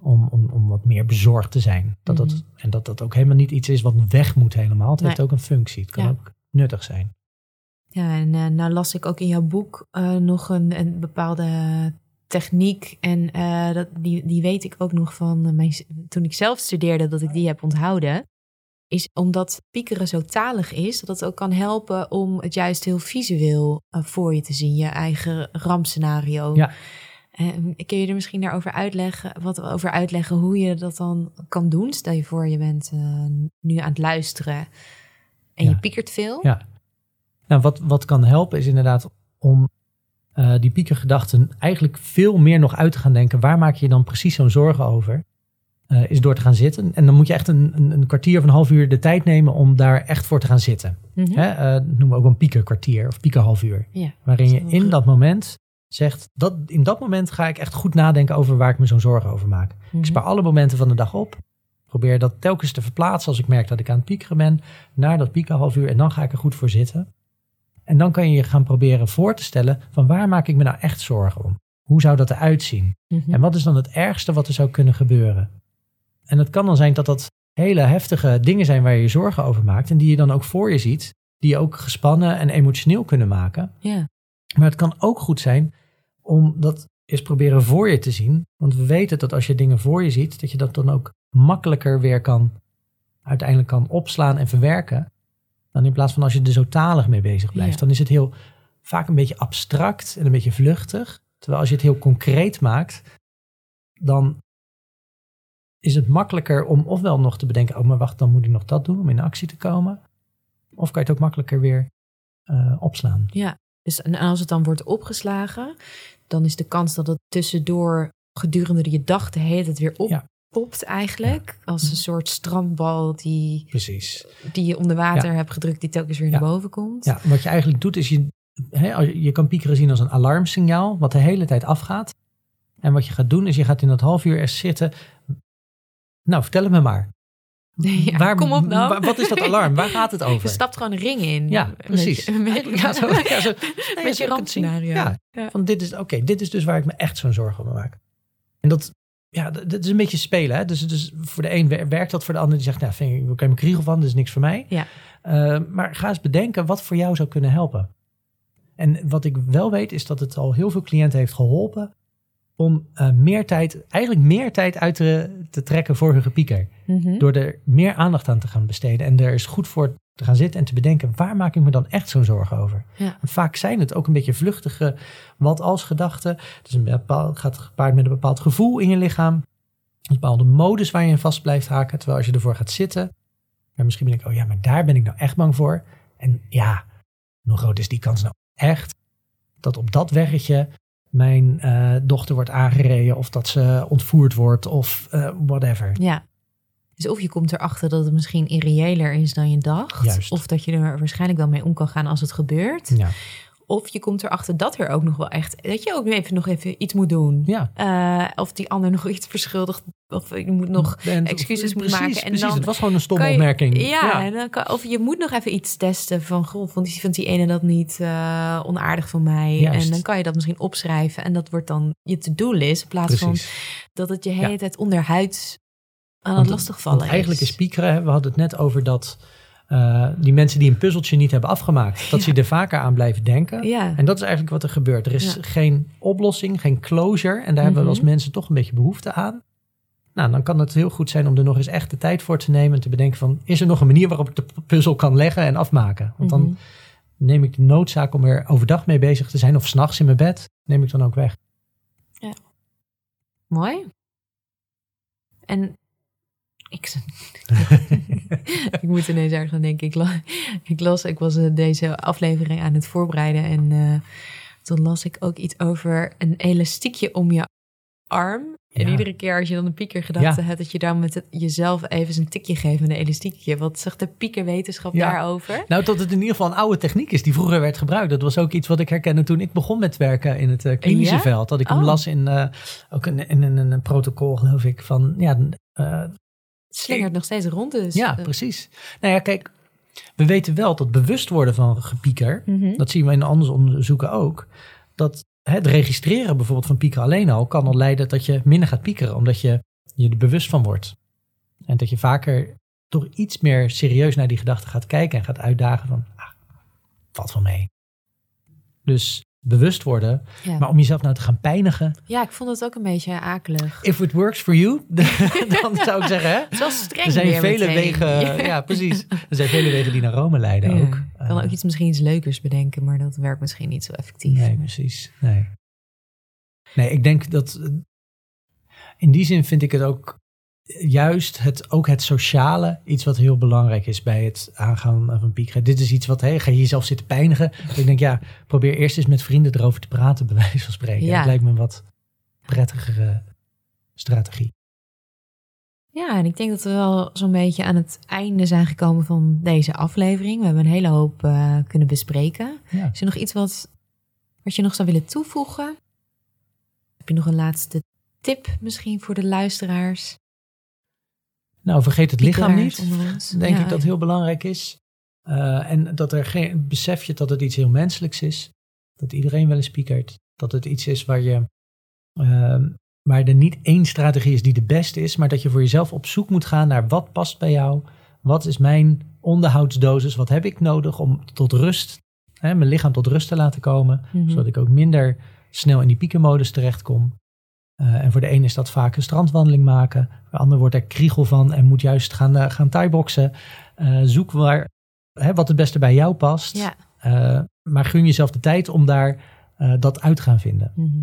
om, om, om wat meer bezorgd te zijn. Dat dat, Mhm. en dat dat ook helemaal niet iets is wat weg moet helemaal. Het heeft ook een functie. Het kan ook nuttig zijn. Ja, en eh, nou las ik ook in jouw boek eh, nog een, een bepaalde techniek. En eh, dat, die, die weet ik ook nog van mijn, toen ik zelf studeerde, dat ik die heb onthouden. Is omdat piekeren zo talig is, dat het ook kan helpen om het juist heel visueel voor je te zien. Je eigen rampscenario. Ja. Kun je er misschien daarover uitleggen, wat over uitleggen hoe je dat dan kan doen? Stel je voor, je bent nu aan het luisteren en Ja. je piekert veel. Ja. Nou, wat, wat kan helpen is inderdaad om eh, die piekergedachten eigenlijk veel meer nog uit te gaan denken. Waar maak je je dan precies zo'n zorgen over? Eh, is door te gaan zitten. En dan moet je echt een, een, een kwartier of een half uur de tijd nemen om daar echt voor te gaan zitten. Mhm. Hè? eh, dat noemen we ook een piekerkwartier of piekerhalf uur. Ja. Waarin je in dat moment zegt, dat, in dat moment ga ik echt goed nadenken over waar ik me zo'n zorgen over maak. Mhm. Ik spaar alle momenten van de dag op. Probeer dat telkens te verplaatsen als ik merk dat ik aan het piekeren ben. Naar dat piekerhalf uur en dan ga ik er goed voor zitten. En dan kan je je gaan proberen voor te stellen van waar maak ik me nou echt zorgen om? Hoe zou dat eruit zien? Mhm. En wat is dan het ergste wat er zou kunnen gebeuren? En het kan dan zijn dat dat hele heftige dingen zijn waar je je zorgen over maakt. En die je dan ook voor je ziet. Die je ook gespannen en emotioneel kunnen maken. Ja. Maar het kan ook goed zijn om dat eens proberen voor je te zien. Want we weten dat als je dingen voor je ziet, dat je dat dan ook makkelijker weer kan, uiteindelijk kan opslaan en verwerken. Dan in plaats van als je er zo talig mee bezig blijft. Ja. Dan is het heel vaak een beetje abstract en een beetje vluchtig. Terwijl als je het heel concreet maakt, dan is het makkelijker om ofwel nog te bedenken, oh maar wacht, dan moet ik nog dat doen om in actie te komen. Of kan je het ook makkelijker weer eh, opslaan. ja. Dus en als het dan wordt opgeslagen, dan is de kans dat het tussendoor gedurende je dag de hele tijd weer Ja. Eigenlijk. Als een soort strandbal die, Precies. die je onder water hebt gedrukt, die telkens weer naar boven komt. Ja, wat je eigenlijk doet is je, hè, je je kan piekeren zien als een alarmsignaal wat de hele tijd afgaat. En wat je gaat doen is je gaat in dat half uur eens zitten. Nou, vertel het me maar. Ja, kom op nou. waar- wat is dat alarm? Waar gaat het Je over? stapt gewoon een ring in. Ja, Met- precies. Met, ja, zo, ja, zo, nee, met zo je rampscenario. Ja, van dit is, oké, dit is dus waar ik me echt zo'n zorgen over maak. En dat, ja, dat, is een beetje spelen. Hè? Dus, dus voor de een wer- werkt dat, voor de ander die zegt, nou, vind ik, ik krijg mijn kriegel van, dat is niks voor mij. Ja. Eh, maar ga eens bedenken wat voor jou zou kunnen helpen. En wat ik wel weet, is dat het al heel veel cliënten heeft geholpen om eh, meer tijd, eigenlijk meer tijd uit te, te trekken voor hun gepieker. Mhm. Door er meer aandacht aan te gaan besteden en er eens goed voor te gaan zitten en te bedenken, waar maak ik me dan echt zo'n zorgen over? Ja. En vaak zijn het ook een beetje vluchtige wat als gedachten. Is een bepaald, gaat gepaard met een bepaald gevoel in je lichaam. Een bepaalde modus waar je in vast blijft haken, terwijl als je ervoor gaat zitten, en misschien ben ik, oh ja, maar daar ben ik nou echt bang voor. En ja, hoe groot is die kans nou echt dat op dat weggetje mijn eh, dochter wordt aangereden of dat ze ontvoerd wordt of eh, whatever. Ja. Dus of je komt erachter dat het misschien irreëler is dan je dacht. Juist. Of dat je er waarschijnlijk wel mee om kan gaan als het gebeurt. Ja, Of je komt erachter dat er ook nog wel echt... Dat je ook even, nog even iets moet doen. ja. Eh, of die ander nog iets verschuldigt. Of je moet nog... En- excuses moet precies, maken en precies, dan het was gewoon een stomme je- opmerking. Ja, En dan kan, of je moet nog even iets testen van... Goh, vond die, die ene dat niet eh, onaardig van mij? Juist. En dan kan je dat misschien opschrijven. En dat wordt dan je to-do-list. In plaats van dat het je hele Ja. tijd onderhuid aan Want- het lastigvallen eigenlijk is. piekeren, we hadden het net over dat eh, die mensen die een puzzeltje niet hebben afgemaakt, dat ze er vaker aan blijven denken. Ja. En dat is eigenlijk wat er gebeurt. Er is Ja. geen oplossing, geen closure. En daar hebben we Mhm. als mensen toch een beetje behoefte aan. Nou, dan kan het heel goed zijn om er nog eens echt de tijd voor te nemen. En te bedenken van, is er nog een manier waarop ik de puzzel kan leggen en afmaken? Want dan Mhm. neem ik de noodzaak om er overdag mee bezig te zijn. Of s'nachts in mijn bed, neem ik dan ook weg. Mooi. En ik, ik moet ineens ergens aan denken. Ik, la- ik las, ik was eh, deze aflevering aan het voorbereiden en eh, toen las ik ook iets over een elastiekje om je arm. En iedere keer als je dan een piekergedachte Ja. hebt, dat je dan met het, jezelf even een tikje geeft met een elastiekje. Wat zegt de piekerwetenschap Ja. daarover? Nou, dat het in ieder geval een oude techniek is die vroeger werd gebruikt. Dat was ook iets wat ik herkende toen ik begon met werken in het eh, klinische veld. Dat ik hem Oh. las in, ook in, in, in een protocol, geloof ik, van ja, slingert nog steeds rond dus. ja, Eh, precies. Nou ja, kijk, we weten wel dat bewust worden van gepieker, mhm. dat zien we in andere onderzoeken ook, dat het registreren bijvoorbeeld van piekeren alleen al kan al leiden dat je minder gaat piekeren, omdat je je er bewust van wordt. En dat je vaker toch iets meer serieus naar die gedachten gaat kijken en gaat uitdagen van, ah, valt van mee. Dus bewust worden, Ja. maar om jezelf nou te gaan pijnigen. ja, ik vond het ook een beetje akelig. If it works for you, dan zou ik zeggen, hè? Het streng Er zijn vele meteen. wegen, ja. precies. Er zijn vele wegen die naar Rome leiden Ja. ook. Ik kan Eh, ook iets, misschien iets leukers bedenken, maar dat werkt misschien niet zo effectief. Nee, precies. Nee. Nee, ik denk dat eh, in die zin vind ik het ook juist het, ook het sociale iets wat heel belangrijk is bij het aangaan van piekeren. Dit is iets wat, hey, ga je jezelf zitten pijnigen? ik denk, ja, probeer eerst eens met vrienden erover te praten, bij wijze van spreken. Ja. Dat lijkt me een wat prettigere strategie. Ja, en ik denk dat we wel zo'n beetje aan het einde zijn gekomen van deze aflevering. We hebben een hele hoop eh, kunnen bespreken. Ja. Is er nog iets wat, wat je nog zou willen toevoegen? Heb je nog een laatste tip misschien voor de luisteraars? Nou, vergeet het lichaam niet. denk Ja, ik dat heel belangrijk is. Eh, en dat er geen besef je dat het iets heel menselijks is. Dat iedereen wel eens piekert. Dat het iets is waar je. ehm, waar er niet één strategie is die de beste is, maar dat je voor jezelf op zoek moet gaan naar wat past bij jou. Wat is mijn onderhoudsdosis? Wat heb ik nodig om tot rust, hè, mijn lichaam tot rust te laten komen, Mhm. zodat ik ook minder snel in die piekenmodus terechtkom. Eh, en voor de een is dat vaak een strandwandeling maken. Voor de ander wordt er kriegel van en moet juist gaan, eh, gaan thaiboxen. Eh, zoek waar, hè, wat het beste bij jou past. Ja. Maar gun jezelf de tijd om daar dat uit te gaan vinden. Mhm.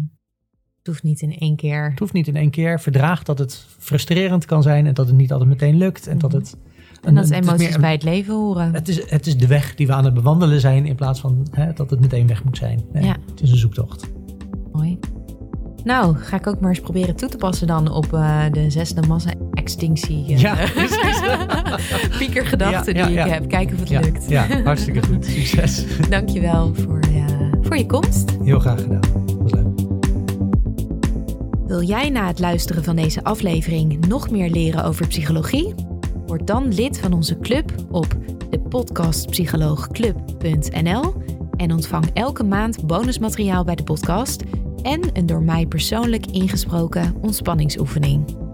Het hoeft niet in één keer. Het hoeft niet in één keer. Verdraag dat het frustrerend kan zijn en dat het niet altijd meteen lukt. En dat het. Mhm. En dat het is emoties meer bij het leven horen. het is, het is de weg die we aan het bewandelen zijn in plaats van hè, dat het meteen weg moet zijn. Nee, Ja. Het is een zoektocht. Mooi. Nou, ga ik ook maar eens proberen toe te passen dan op eh, de zesde massa-extinctie. eh, Ja, precies. piekergedachten Ja, ja, die ik heb. Kijken of het lukt. ja, hartstikke goed. Succes. Dankjewel voor, eh, voor je komst. Heel graag gedaan. Was leuk. Wil jij na het luisteren van deze aflevering nog meer leren over psychologie? Word dan lid van onze club op depudcastpsycholoogclub.nl en ontvang elke maand bonusmateriaal bij de podcast en een door mij persoonlijk ingesproken ontspanningsoefening.